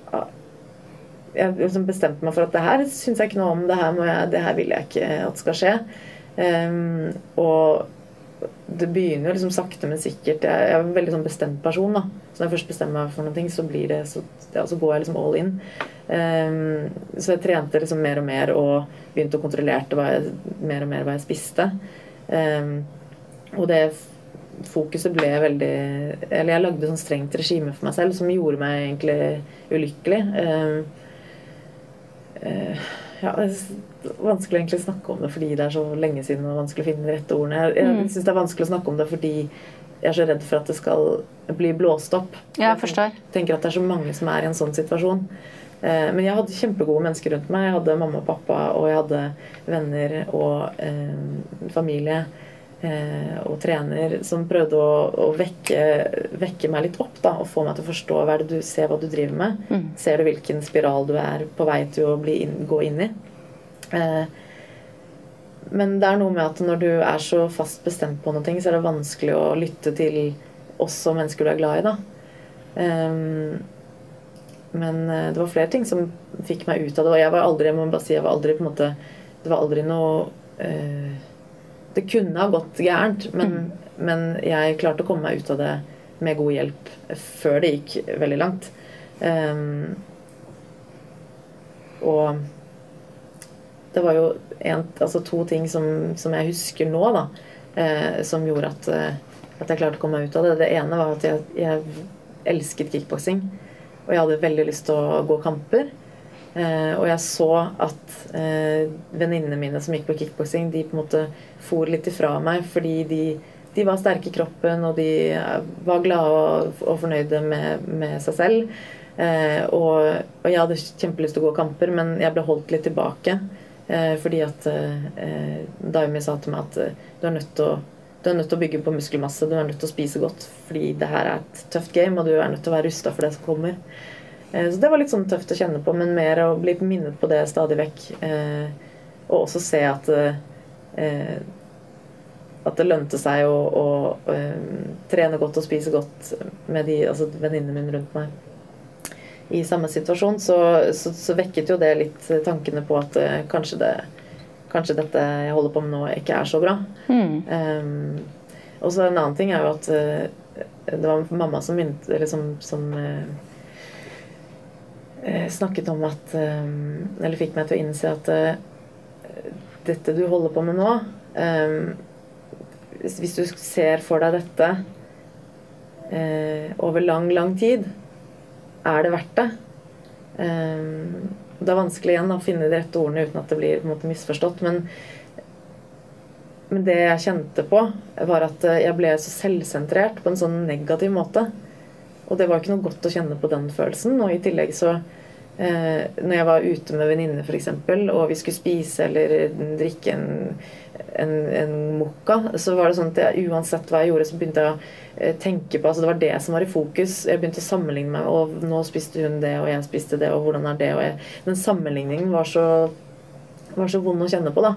jeg liksom bestemte meg for at det her syns jeg ikke noe om, det her, jeg, det her vil jeg ikke at skal skje. Um, og det begynner jo liksom sakte, men sikkert. Jeg, er en veldig sånn bestemt person. da. Så når jeg først bestemmer meg for noe, så det, så, ja, så går jeg liksom all in. Um, så jeg trente liksom mer og mer og begynte å kontrollere mer og mer hva jeg spiste. Um, og det fokuset ble veldig Eller jeg lagde sånn strengt regime for meg selv som gjorde meg egentlig ulykkelig. Um, uh, ja, vanskelig egentlig å snakke om det fordi det er så lenge siden og vanskelig å finne de rette ordene. Jeg, jeg mm. syns det er vanskelig å snakke om det fordi jeg er så redd for at det skal bli blåst opp. Ja, jeg forstår. Tenker at det er så mange som er i en sånn situasjon. Eh, men jeg hadde kjempegode mennesker rundt meg. Jeg hadde mamma og pappa, og jeg hadde venner og eh, familie eh, og trener som prøvde å, å vekke, vekke, meg litt opp da, og få meg til å forstå hva det du ser hva du driver med. Mm. Ser du hvilken spiral du er på vei til å inn, gå inn i? Eh, men det er noe med at når du er så fast bestemt på noe, så er det vanskelig å lytte til også mennesker du er glad i. da. Um, men eh, det var flere ting som fikk meg ut av det. Og jeg var aldri jeg må bare si, jeg var aldri på en måte, det var aldri noe det kunne ha gått gærent, men, mm. men, jeg klarte å komme meg ut av det med god hjelp før det gikk veldig langt. Um, og det var jo en, altså to ting som, som, jeg husker nå, da, eh, som gjorde at, eh, at, jeg klarte å komme meg ut av det. Det ene var at jeg, jeg elsket kickboksing. Og jeg hadde veldig lyst til å gå kamper. Eh, og jeg så at eh, venninnene mine som gikk på kickboksing, de på en måte for litt ifra meg fordi de, de var sterke i kroppen, og de eh, var glade og, og fornøyde med, med, seg selv. Eh, og, og, jeg hadde kjempelyst til å gå kamper, men jeg ble holdt litt tilbake. Eh, fordi at eh, Daimi sa til meg at du er nødt til å du er nødt til å bygge på muskelmasse, du er nødt til å spise godt. Fordi det her er et tøft game, og du er nødt til å være rusta for det som kommer. Eh, så det var litt sånn tøft å kjenne på, men mer å bli minnet på det stadig vekk. Eh, og også se at eh, at det lønte seg å, å, å trene godt og spise godt med de altså venninnene mine rundt meg. I samme situasjon så, så, så, vekket jo det litt tankene på at kanskje, det, kanskje dette jeg holder på med nå, ikke er så bra. Mm. Um, og så en annen ting er jo at det var mamma som, som, som uh, snakket om at eh, Eller fikk meg til å innse at dette du holder på med nå Hvis du ser for deg dette over lang, lang tid, er det verdt det? Det er vanskelig igjen å finne de rette ordene uten at det blir måte misforstått. Men, men det jeg kjente på, var at jeg ble så selvsentrert på en sånn negativ måte. Og det var ikke noe godt å kjenne på den følelsen. Og i tillegg så eh, Når jeg var ute med venninner f.eks., og vi skulle spise eller drikke en, en, en mokka, så var det sånn at jeg, uansett hva jeg gjorde, så begynte jeg å eh, tenke på altså Det var det som var i fokus. Jeg begynte å sammenligne meg. Og nå spiste hun det, og jeg spiste det, og hvordan er det? Og jeg, den sammenligningen var så, var så vond å kjenne på, da.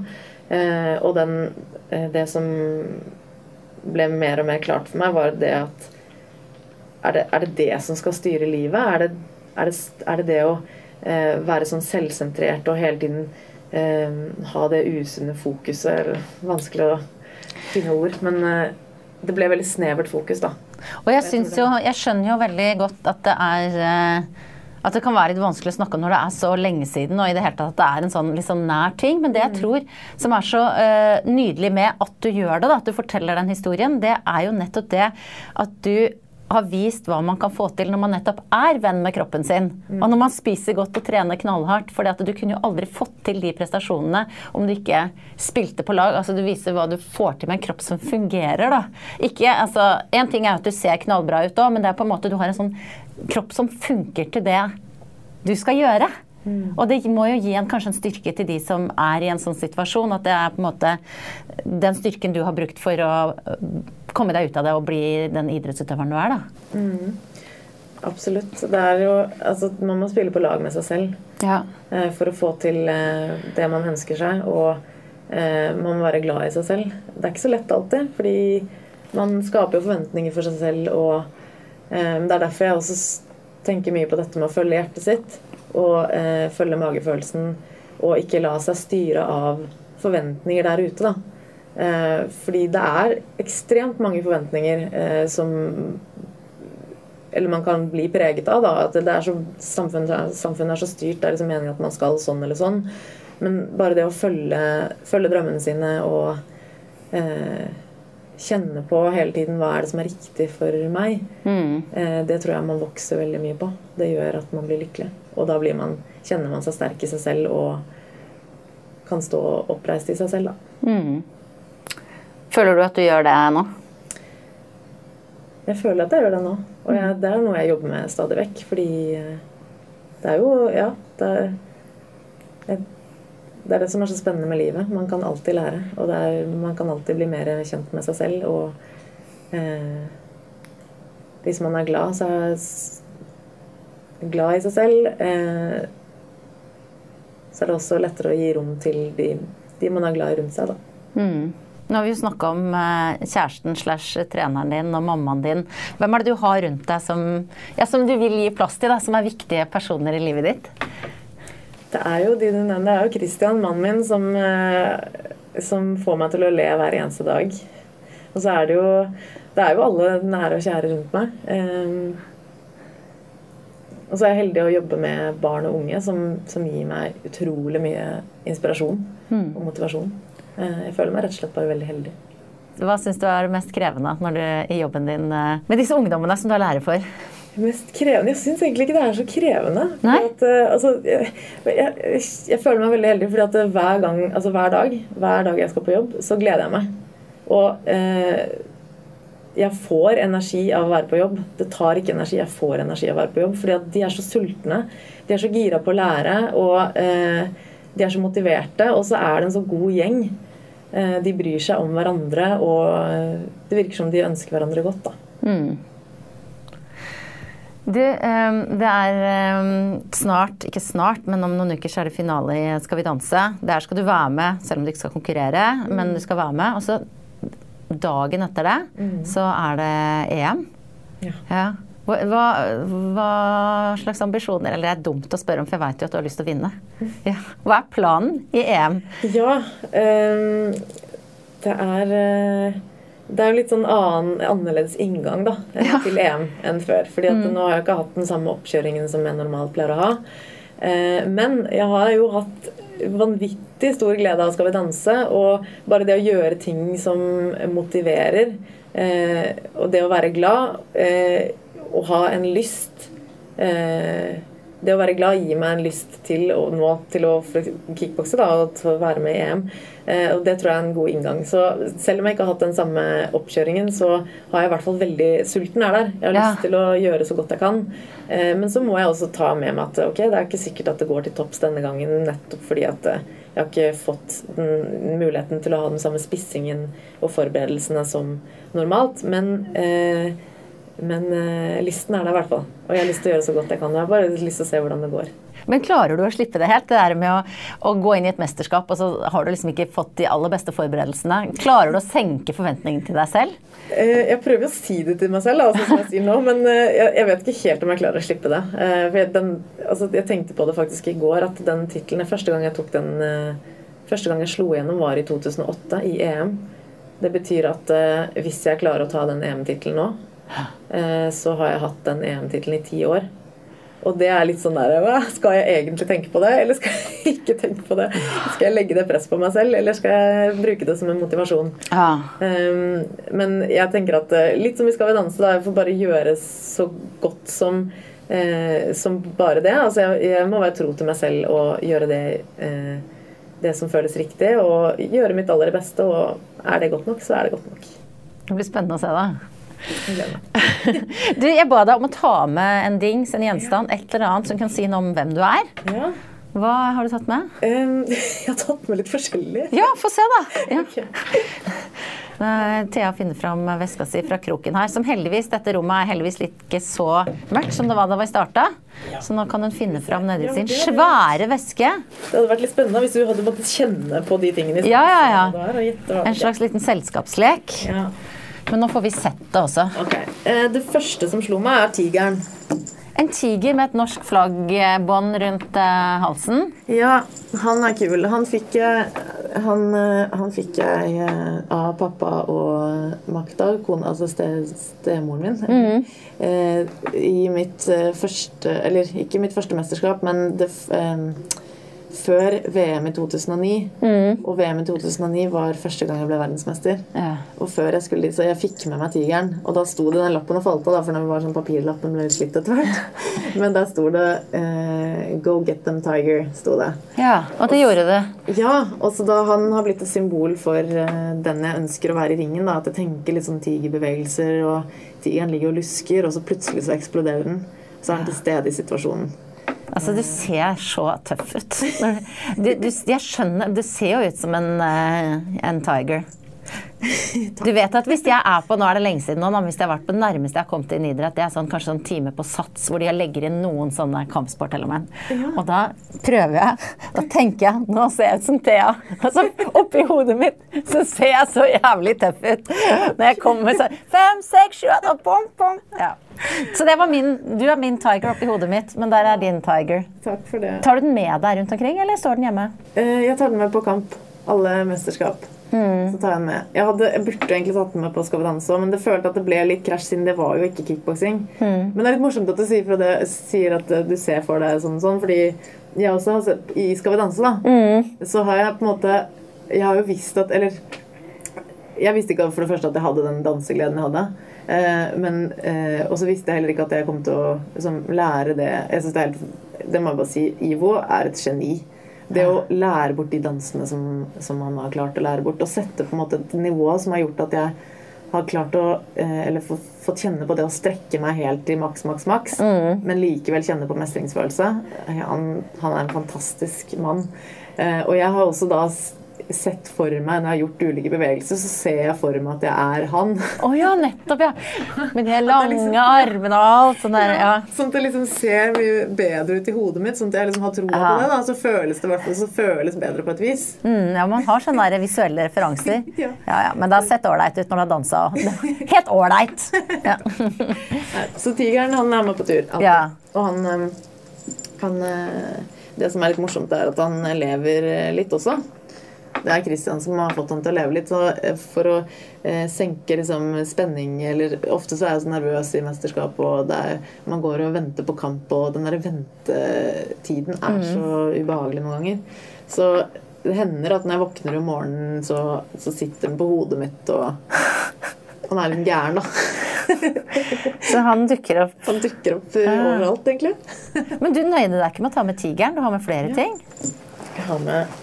Eh, og den, eh, det som ble mer og mer klart for meg, var det at er det, er det det som skal styre livet? Er det er det, er det, det å eh, være sånn selvsentrert og hele tiden eh, ha det usunne fokuset? Eller, vanskelig å finne ord. Men eh, det ble veldig snevert fokus, da. Og jeg, jeg, jo, jeg skjønner jo veldig godt at det er eh, at det kan være litt vanskelig å snakke om når det er så lenge siden, og i det hele tatt at det er en sånn sånn nær ting. Men det jeg mm. tror som er så uh, nydelig med at du gjør det, da, at du forteller den historien, det er jo nettopp det at du har vist hva man kan få til når man nettopp er venn med kroppen sin. Mm. Og når man spiser godt og trener knallhardt. For du kunne jo aldri fått til de prestasjonene om du ikke spilte på lag. Altså Du viser hva du får til med en kropp som fungerer. da. Ikke, altså, En ting er at du ser knallbra ut òg, men det er på en måte du har en sånn kropp som funker til det du skal gjøre. Og det må jo gi en, kanskje en styrke til de som er i en sånn situasjon. At det er på en måte den styrken du har brukt for å øh, komme deg ut av det og bli den idrettsutøveren du er, da. Absolutt. Det er jo, altså, man må spille på lag med seg selv. Ja. eh, for å få til eh, det man ønsker seg. Og eh, man må være glad i seg selv. Det er ikke så lett alltid, fordi man skaper jo forventninger for seg selv. Og det er derfor jeg også tenker mye på dette med å følge hjertet sitt. Og eh, følge magefølelsen. Og ikke la seg styre av forventninger der ute, da. Eh, fordi det er ekstremt mange forventninger eh, som eller man kan bli preget av. da, at det er så, samfunnet, samfunnet er så styrt. Det er liksom meningen at man skal sånn eller sånn. Men bare det å følge, følge drømmene sine og eh, kjenne på hele tiden hva er det som er riktig for meg, Mm. eh, det tror jeg man vokser veldig mye på. Det gjør at man blir lykkelig. Og da blir man, kjenner man seg sterk i seg selv og kan stå oppreist i seg selv. da. Mm. Føler du at du gjør det nå? Jeg føler at jeg gjør det nå. Og jeg, det er noe jeg jobber med stadig vekk. Fordi eh, det er jo Ja. Det er, jeg, det er det som er så spennende med livet. Man kan alltid lære. Og det er, man kan alltid bli mer kjent med seg selv. Og eh, hvis man er glad, så er glad i seg selv, eh, så er det også lettere å gi rom til de, de man er glad i rundt seg. da. Mm. Nå har vi jo snakka om eh, kjæresten slash treneren din og mammaen din. Hvem er det du har rundt deg som, ja, som du vil gi plass til, da, som er viktige personer i livet ditt? Det er jo de. Det er jo Christian, mannen min, som, eh, som får meg til å le hver eneste dag. Og så er det jo Det er jo alle nære og kjære rundt meg. Og så er jeg heldig å jobbe med barn og unge, som, som gir meg utrolig mye inspirasjon og motivasjon. Eh, jeg føler meg rett og slett bare veldig heldig. Hva syns du er mest krevende når du, i jobben din eh, med disse ungdommene som du er lærer for? Mest krevende? Jeg syns egentlig ikke det er så krevende. At, eh, altså, jeg, jeg, jeg føler meg veldig heldig fordi at eh, hver gang, altså hver dag, hver dag jeg skal på jobb, så gleder jeg meg. Og eh, jeg får energi av å være på jobb. Det tar ikke energi, jeg får energi av å være på jobb. Fordi at de er så sultne. De er så gira på å lære, og eh, de er så motiverte. Og så er det en så god gjeng. Eh, de bryr seg om hverandre, og eh, det virker som de ønsker hverandre godt. da. Du, eh, det er eh, snart, ikke snart, men om noen uker så er det finale i Skal vi danse. Der skal du være med, selv om du ikke skal konkurrere. Men du skal være med. Og så dagen etter det så er det EM. Ja. Ja. Hva, hva, slags ambisjoner Eller det er dumt å spørre om, for jeg vet jo at du har lyst til å vinne. Ja. Hva er planen i EM? Ja, um, det er eh, Det er jo litt sånn annen, annerledes inngang da, ja. til EM enn før. fordi at nå har jeg ikke hatt den samme oppkjøringen som jeg normalt pleier å ha. Uh, men jeg har jo hatt vanvittig stor glede av Skal vi danse. Og bare det å gjøre ting som motiverer, eh, og det å være glad, eh, og ha en lyst eh, det å være glad gir meg en lyst til å, nå til å kickbokse da, og til å være med i EM. Eh, og det tror jeg er en god inngang. Så selv om jeg ikke har hatt den samme oppkjøringen, så har jeg i hvert fall veldig Sulten er der. Jeg har Ja. lyst til å gjøre så godt jeg kan. Eh, men så må jeg også ta med meg at ok, det er ikke sikkert at det går til topps denne gangen, nettopp fordi at eh, jeg har ikke fått den muligheten til å ha den samme spissingen og forberedelsene som normalt. Men eh, men uh, lysten er der i hvert fall. Og jeg har lyst til å gjøre så godt jeg kan. Jeg har bare lyst til å se hvordan det går. Men klarer du å slippe det helt? Det der med å, å gå inn i et mesterskap, og så har du liksom ikke fått de aller beste forberedelsene. Klarer du å senke forventningene til deg selv? Uh, Jeg prøver å si det til meg selv, altså, som jeg sier nå, men uh, jeg jeg vet ikke helt om jeg klarer å slippe det. Eh, For jeg, den, altså, jeg tenkte på det faktisk i går, at den tittelen Første gang jeg tok den eh, Første gang jeg slo igjennom, var i 2008, i EM. Det betyr at eh, hvis jeg klarer å ta den EM-tittelen nå, eh, så har jeg hatt den EM-tittelen i ti år. Og det er litt sånn der hva, Skal jeg egentlig tenke på det, eller skal jeg *laughs* ikke tenke på det? Skal jeg legge det press på meg selv, eller skal jeg bruke det som en motivasjon? Ja. Um, men jeg tenker at eh, litt som vi skal ved danse, da, jeg får bare gjøre så godt som, uh, som bare det. Altså jeg, jeg må være tro til meg selv og gjøre det, uh, det som føles riktig. Og gjøre mitt aller beste. Og er det godt nok, så er det godt nok. Det blir spennende å se, da. Du, jeg ba deg om å ta med en dings, en gjenstand, et eller annet som kan si noe om hvem du er. Ja. Hva har du tatt med? Um, *laughs* jeg har tatt med litt forskjellig. Ja, få se, da. Ja. *laughs* *laughs* Thea finner fram veska si fra kroken her, som heldigvis Dette rommet er heldigvis ikke så mørkt som det var da vi starta. Så nå kan hun finne fram nedi sin svære veske. Det hadde vært litt spennende hvis du hadde måttet kjenne på de tingene. Ja, ja, ja. En slags liten selskapslek. Ja. Men nå får vi sett det også. Ok. Eh, Det første som slo meg, er tigeren. En tiger med et norsk flaggbånd rundt eh, halsen. Ja, han er kul. Han fikk jeg, han, eh, han fikk jeg eh, av pappa og Makta, kona, altså stemoren min. Eh, I mitt eh, første Eller ikke mitt første mesterskap, men det, eh, før VM i 2009. Og VM i 2009 var første gang jeg ble verdensmester. Ja. Og før jeg skulle dit, så jeg fikk med meg tigeren. Og da sto det den lappen og falt av, for den var sånn papirlappen ble litt slitt etter hvert. *laughs* Men der sto det eh, 'Go get them, tiger'. sto det. ja, og det gjorde det. Ja, og så da Han har blitt et symbol for eh, den jeg ønsker å være i ringen. da, At jeg tenker litt sånn tigerbevegelser, og tigeren ligger og lusker, og så plutselig så eksploderer den. Så er han til stede i situasjonen. Altså, du ser så tøff ut. *laughs* Du, du, jeg skjønner Du ser jo ut som en, eh, en tiger. *laughs* Du vet at hvis jeg er på nå er det lenge siden nå, hvis jeg har vært på det nærmeste jeg har kommet inn idrett, det er sånn, kanskje sånn time på sats hvor de legger inn noen sånne kampsportelement. Og da prøver jeg. Da tenker jeg nå ser jeg ut som Thea. Altså, så oppi hodet mitt så ser jeg så jævlig tøff ut. Når jeg kommer sånn Fem, seks, sju, åtte, bom, bom. Ja. Så det var min, du er min tiger oppi hodet mitt, men der er din tiger. Takk for det. Tar du den med deg rundt omkring, eller står den hjemme? Eh, jeg tar den med på kamp. Alle mesterskap. Så tar jeg den med. Jeg, hadde, jeg burde egentlig tatt den med på Skal vi danse men det følte at det ble litt krasj, siden det var jo ikke kickboksing. Men det er litt morsomt at du sier, det, sier at eh, du ser for deg sånn og sånn, fordi jeg også har sett I Skal vi danse, da, så har jeg på en måte Jeg har jo visst at Eller jeg visste ikke for det første at jeg hadde den dansegleden jeg hadde. Eh, men, eh, og så visste jeg heller ikke at jeg kom til å liksom, lære det. Jeg synes Det er helt, det må jeg bare si. Ivo er et geni. Det å lære bort de dansene som, som man har klart å lære bort, og sette på en måte et nivå som har gjort at jeg har klart å eh, Eller fått kjenne på det å strekke meg helt til maks, maks, maks, men likevel kjenne på mestringsfølelse. Han, han er en fantastisk mann. Eh, og jeg har også da sett for meg, når jeg har gjort ulike bevegelser, så ser jeg for meg at jeg er han. Å ja, nettopp, ja. Med de lange armene og alt sånn der. Ja. Sånn at det liksom ser mye bedre ut i hodet mitt. Sånn at jeg liksom har troa på det. da, Så føles det hvert så føles bedre på et vis. Mm, ja, man har sånne der visuelle referanser. *laughs* Ja. Ja, ja, Men det har sett ålreit ut når du har dansa. *laughs* Helt ålreit. Ja. Så tigeren han er med på tur. alltid. Ja. Og han, kan han eh, Det som er litt morsomt, er at han lever eh, litt også. Det er Christian som har fått han til å leve litt. Så eh, for å eh, senke liksom, spenning eller Ofte så er jeg så nervøs i mesterskap, og er, man går og venter på kamp, og den der ventetiden er så ubehagelig noen ganger. Så det hender at når jeg våkner om morgenen, så, så sitter den på hodet mitt, og han er litt gæren, da. *laughs* Så han dukker opp. Han dukker opp eh, overalt, egentlig. Men du nøyde deg ikke med å ta med tigeren? Du har med flere ting? Jeg har med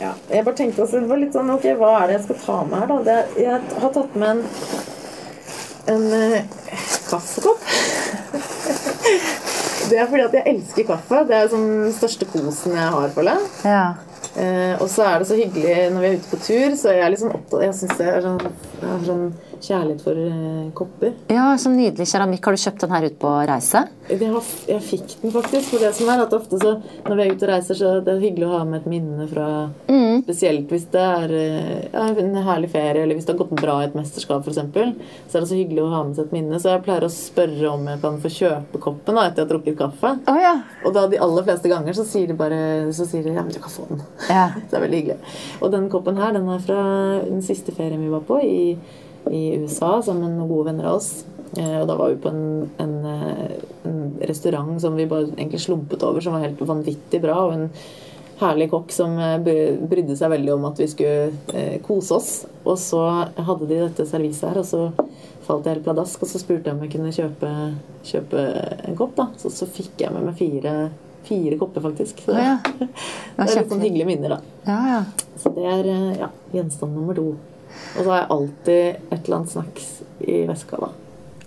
ja, Jeg bare tenkte også, det var litt sånn, ok, Hva er det jeg skal ta med her, da? Det, jeg har tatt med en, en eh, kaffekopp. *laughs* Det er fordi at jeg elsker kaffe. Det er sånn den største kosen jeg har, føler jeg. Ja. Eh, og så er det så hyggelig når vi er ute på tur, så jeg er litt sånn opptatt Jeg synes det er sånn, jeg har sånn kjærlighet for eh, kopper. ja, så nydelig keramikk. Har du kjøpt den her ut på reise? Jeg, har, jeg fikk den faktisk. For det som er at ofte så når vi er ute og reiser, så det er hyggelig å ha med et minne fra Spesielt hvis det er eh, ja, en herlig ferie, eller hvis det har gått bra i et mesterskap f.eks. Så er det så hyggelig å ha med seg et minne. Så jeg pleier å spørre om jeg kan få kjøpe koppen da, etter jeg har drukket kaffe. Oh, ja. Og da de aller fleste ganger så sier de bare så sier de, ja, men du kan få den. Ja. *laughs* Så det er veldig hyggelig. Og den koppen her, den er fra den siste ferien vi var på i, i USA sammen med gode venner av oss. Eh, og da var vi på en, en, eh, en restaurant som vi bare egentlig slumpet over, som var helt vanvittig bra. Og en herlig kokk som eh, brydde seg veldig om at vi skulle kose oss. Og så hadde de dette serviset her, og så falt jeg helt pladask. Og så spurte jeg om jeg kunne kjøpe, kjøpe en kopp, da. Så, så fikk jeg med meg fire, fire kopper, faktisk. Så ja, ja. *laughs* det er litt sånn hyggelige minner, da. Ja, ja. Så det er ja, gjenstand nummer to. Og så har jeg alltid et eller annet snacks i veska, da.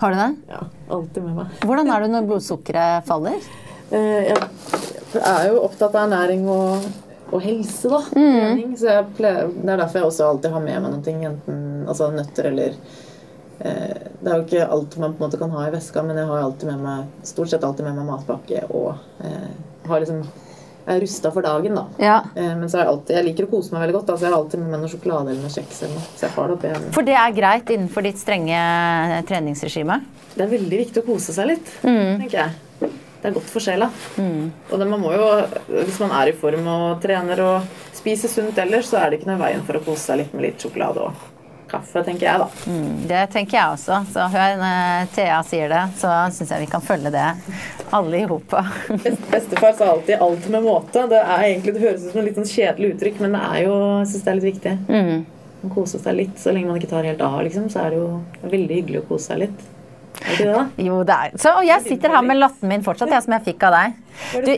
Har du det? Ja, alltid med meg. Hvordan er du når blodsukkeret faller? Eh, jeg er jo opptatt av ernæring og, og helse, da. Mm. så pleier, Det er derfor jeg også alltid har med meg noe, enten altså nøtter eller eh, Det er jo ikke alt man på en måte kan ha i veska, men jeg har alltid med meg, stort sett alltid med meg matpakke og eh, har liksom rusta for dagen, da. Ja. Eh, men så er jeg alltid, jeg liker å kose meg veldig godt. Da, så jeg har alltid med meg noe sjokolade eller noe kjeks. eller noe. Så jeg har det oppi For det er greit innenfor ditt strenge treningsregime? Det er veldig viktig å kose seg litt, tenker jeg. Det er godt for sjela. Og det, man må jo, hvis man er i form og trener og spiser sunt ellers, så er det ikke noe veien for å kose seg litt med litt sjokolade og kaffe, tenker jeg, da. Det tenker jeg også. Så hør når Thea sier det, så syns jeg vi kan følge det alle i hopa. *laughs* Bestefar sa alltid 'alt med måte'. Det er egentlig, det høres ut som et litt sånn kjedelig uttrykk, men det er jo, jeg syns det er litt viktig. Man koser seg litt, så lenge man ikke tar helt av, liksom, så er det jo veldig hyggelig å kose seg litt. Er du det? Jo, det er Så, Og jeg sitter her med latten min fortsatt, jeg, som jeg fikk av deg. Du?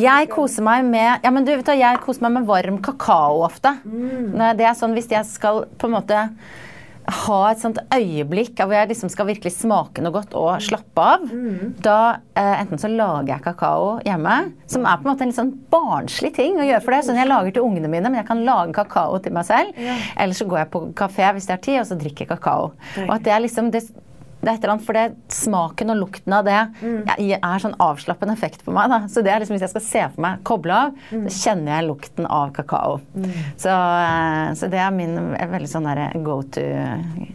Jeg koser meg med Ja, men du vet hva, jeg koser meg med varm kakao ofte. Det er sånn hvis jeg skal på en måte ha et sånt øyeblikk hvor jeg liksom skal virkelig smake noe godt og slappe av, da eh, enten så lager jeg kakao hjemme, som er på en måte en litt sånn barnslig ting å gjøre for det. Sånn jeg lager til ungene mine, men jeg kan lage kakao til meg selv. Eller så går jeg på kafé hvis det er tid, og så drikker jeg kakao. Og at det er liksom det, det er et eller annet, for det, Smaken og lukten av det jeg, er sånn avslappende effekt på meg. Da. Så det er liksom, Hvis jeg skal se for meg koble av, så kjenner jeg lukten av kakao. Så, eh, så det er min veldig sånn go to-greie.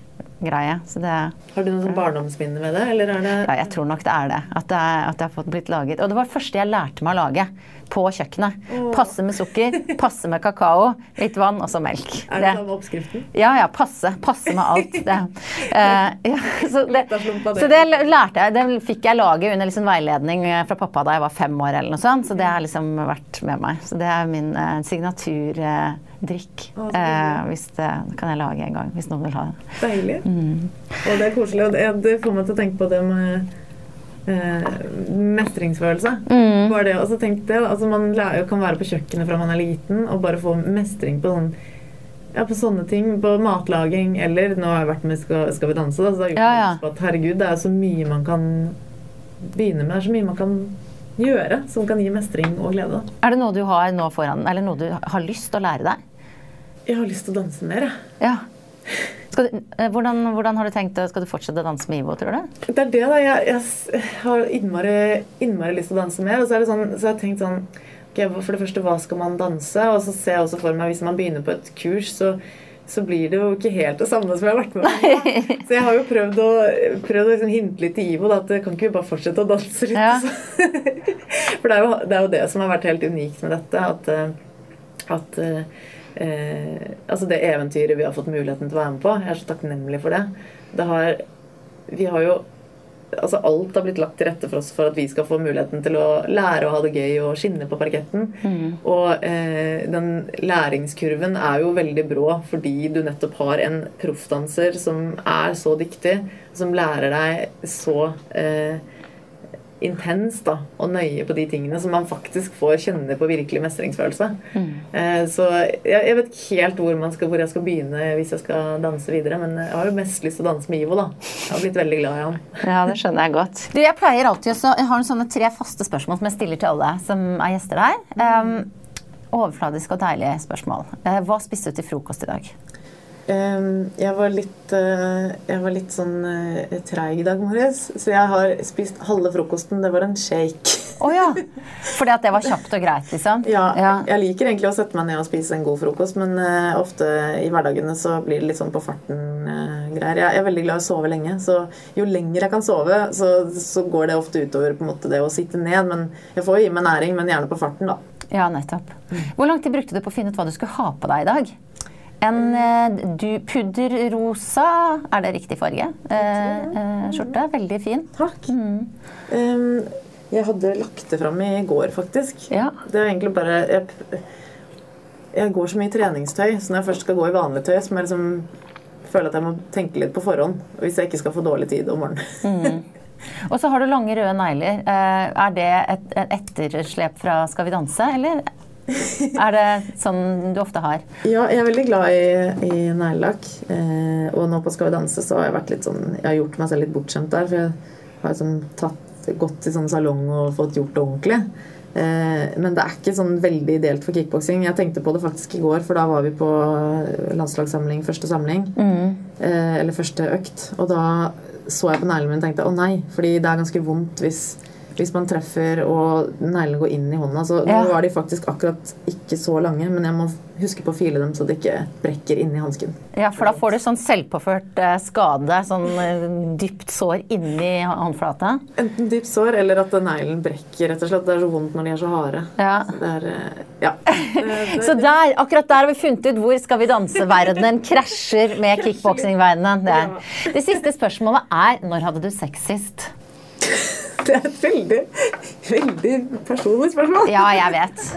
Så det Har du noen barndomsminner barndomsminne med det, eller er det ja, jeg tror nok det er det. At det, er, at det har fått blitt laget. Og det var det første jeg lærte meg å lage. På kjøkkenet. Passe med sukker, passe med kakao, litt vann og så melk. Er det samme oppskriften? Ja, ja, passe. Passe med alt. Det. Uh, *laughs* ja, så, det, det. så det lærte jeg. Det fikk jeg lage under liksom veiledning fra pappa da jeg var fem år. eller noe sånt, Så det har liksom vært med meg. Så det er min eh, signaturdrikk. Å, Eh, hvis det kan jeg lage en gang, hvis noen vil ha det. Deilig. Mm. Og det er koselig. Og det, får meg til å tenke på det med eh, mestringsfølelse. Mm. Bare det, og så tenk det, altså Man lærer, kan være på kjøkkenet fra man er liten og bare få mestring på sånn ja, på sånne ting. På matlaging eller Nå har jeg vært med Skal, skal vi danse, da, så det er Ja, ja. at herregud, det er så mye man kan begynne med. Det er så mye man kan gjøre som kan gi mestring og glede. Er det noe du har nå foran, eller noe du har lyst til å lære deg? Jeg har lyst til å danse mer, jeg. Ja. Du, eh, hvordan, hvordan har du tenkt Skal du fortsette å danse med Ivo, tror du? Det er det, da. Jeg, jeg har innmari, innmari lyst til å danse mer. Og så, er det sånn, så har jeg tenkt sånn okay, For det første, hva skal man danse? Og så ser jeg også for meg hvis man begynner på et kurs, så, så blir det jo ikke helt det samme som jeg har vært med på. Så jeg har jo prøvd å, prøvd å liksom hinte litt til Ivo da, at kan ikke vi bare fortsette å danse litt? Ja. *laughs* For det er, jo, det er jo det som har vært helt unikt med dette. At, eh, at eh, altså det eventyret vi har fått muligheten til å være med på. Jeg er så takknemlig for det. det har, vi har jo altså Alt har blitt lagt til rette for oss for at vi skal få muligheten til å lære å ha det gøy og skinne på parketten. Og eh, den læringskurven er jo veldig brå fordi du nettopp har en proffdanser som er så dyktig, som lærer deg så eh, intenst da, og nøye på de tingene som man faktisk får kjenne på virkelig mestringsfølelse. Eh, så jeg, jeg vet ikke helt hvor, man skal, hvor jeg skal begynne hvis jeg skal danse videre, men jeg har jo mest lyst til å danse med Ivo, da. Jeg har blitt veldig glad i han. Ja, det skjønner jeg godt. Du, jeg pleier alltid også, jeg har sånne tre faste spørsmål som jeg stiller til alle som er gjester her. Um, overfladiske og deilige spørsmål. Uh, hva spiste du til frokost i dag? Jeg var litt, eh, jeg var litt sånn uh, treig i dag morges, så jeg har spist halve frokosten. Det var en shake. Oh, ja! Fordi at det var kjapt og greit, liksom? Ja, Ja. Jeg liker egentlig å sette meg ned og spise en god frokost, men eh, ofte i hverdagene så blir det litt sånn på farten-greier. jeg er veldig glad i å sove lenge, så jo lenger jeg kan sove, så, så går det ofte utover på en måte det å sitte ned. Men jeg får jo gi meg næring, men gjerne på farten, da. Ja, nettopp. Hvor lang tid brukte du på å finne ut hva du skulle ha på deg i dag? En eh, du, pudderrosa, er det riktig farge? Eh, eh, skjorte. Veldig fin. Takk. Ehm, jeg hadde lagt det fram i går, faktisk. Ja. Det er egentlig bare jeg, jeg går så mye i treningstøy, så når jeg først skal gå i vanlig tøy, så må jeg liksom føle at jeg må tenke litt på forhånd. Hvis jeg ikke skal få dårlig tid om morgenen. Og så har du lange, røde negler. Eh, er det et, et etterslep fra Skal vi danse, eller *laughs* er det sånn du ofte har? Ja, jeg er veldig glad i, i neglelakk. Eh, og nå på Skal vi danse så har jeg sånn Jeg har gjort meg selv litt bortskjemt der. For jeg har liksom tatt, gått til sånn salong og fått gjort det ordentlig. Eh, men det er ikke sånn veldig ideelt for kickboksing. Jeg tenkte på det faktisk i går, for da var vi på landslagssamling, første samling. Eh, eller første økt. Og da så jeg på neglene mine og tenkte å nei, fordi det er ganske vondt hvis, hvis man treffer og neglene går inn i hånda. Så nå var de faktisk akkurat ikke så lange, men jeg må huske på å file dem så det ikke brekker inni hansken. Ja, for da får du sånn selvpåført eh, skade, sånn eh, dypt sår inni håndflata. Enten dypt sår eller at neglen brekker, rett og slett. Det er så vondt når de er så harde. Ja. Det er, eh, ja. *laughs* Så der, akkurat der har vi funnet ut hvor Skal vi danse-verdenen krasjer med kickboksing-verdenen. Det, det siste spørsmålet er når hadde du sex sist? Det er et veldig, veldig personlig spørsmål. Ja, jeg vet.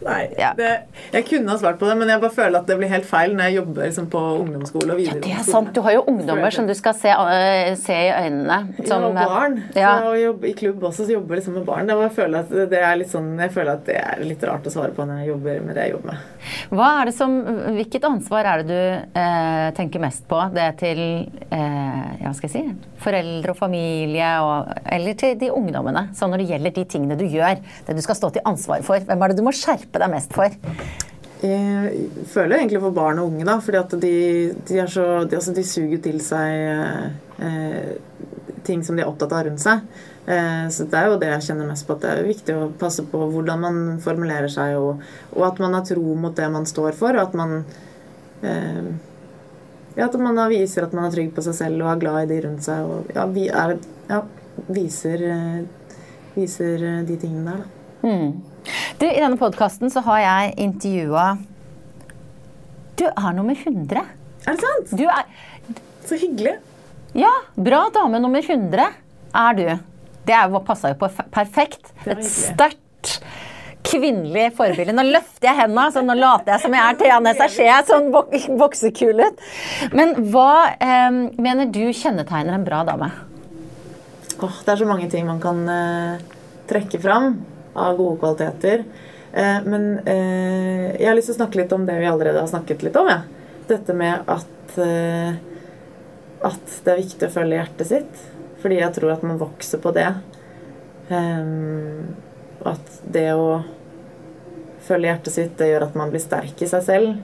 Nei, Ja. det, jeg kunne ha svart på det, men jeg bare føler at det blir helt feil når jeg jobber liksom, på ungdomsskole og Det er sant. Du har jo ungdommer som du skal se, øh, se i øynene. Som, ja, og barn. Ja. Så jobber, I klubb også så jobber jeg liksom med barn. Jeg, føler er sånn, jeg føler at det er litt rart å svare på når jeg jobber med det jeg jobber med. Som, hvilket ansvar er det du eh, tenker mest på? Det til eh, ja, si, foreldre og familie, og, eller til de ungdommene? Sånn når det gjelder de tingene du gjør, det du skal stå til ansvar for. Hvem er det du må skjerpe deg mest for? Jeg føler egentlig for barn og unge, da, fordi at de, de, så, de, altså, de suger til seg eh, ting som de er opptatt av rundt seg. Eh, så det er jo det jeg kjenner mest på, at det er viktig å passe på hvordan man formulerer seg, og, og at man har tro mot det man står for, og at man eh, ja, at man viser at man er trygg på seg selv og er glad i de rundt seg, og ja, vi er, ja, viser, eh, viser de tingene der, da. Du, I denne podkasten så har jeg intervjua Du er nummer 100. Er det sant? Du er Så hyggelig. Ja, bra dame nummer 100 er du. Det passa jo på perfekt. Et sterkt kvinnelig forbilde. Nå løfter jeg henda, så nå later jeg som jeg er Thea Nessa jeg sånn bok boksekul ut. Men hva eh, mener du kjennetegner en bra dame? Åh, det er så mange ting man kan eh, trekke fram av gode kvaliteter. Eh, men eh, jeg har lyst til å snakke litt om det vi allerede har snakket litt om. Ja. Dette med at, eh, at det er viktig å følge hjertet sitt. Fordi jeg tror at man vokser på det. Um, at det å følge hjertet sitt, det gjør at man blir sterk i seg selv.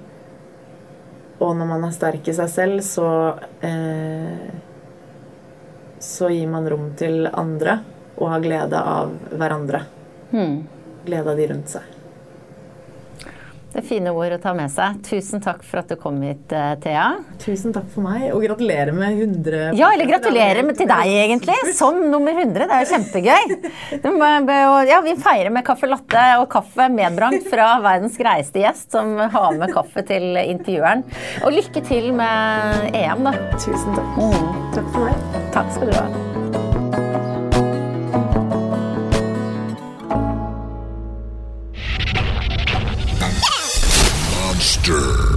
Og når man er sterk i seg selv, så eh, så gir man rom til andre og har glede av hverandre. Hmm. Glede av de rundt seg. Det er fine ord å ta med seg. Tusen takk for at du kom hit, eh, Thea. Tusen takk for meg, og gratulerer med 100 Ja, eller gratulerer med til deg, egentlig, som nummer 100. Det er jo kjempegøy. *laughs* Ja, vi feirer med kaffe latte og kaffe medbrangt fra verdens greieste gjest, som har med kaffe til intervjueren. Og lykke til med EM, da. Tusen takk. Mm. Takk for meg. Takk skal du ha. Sinister.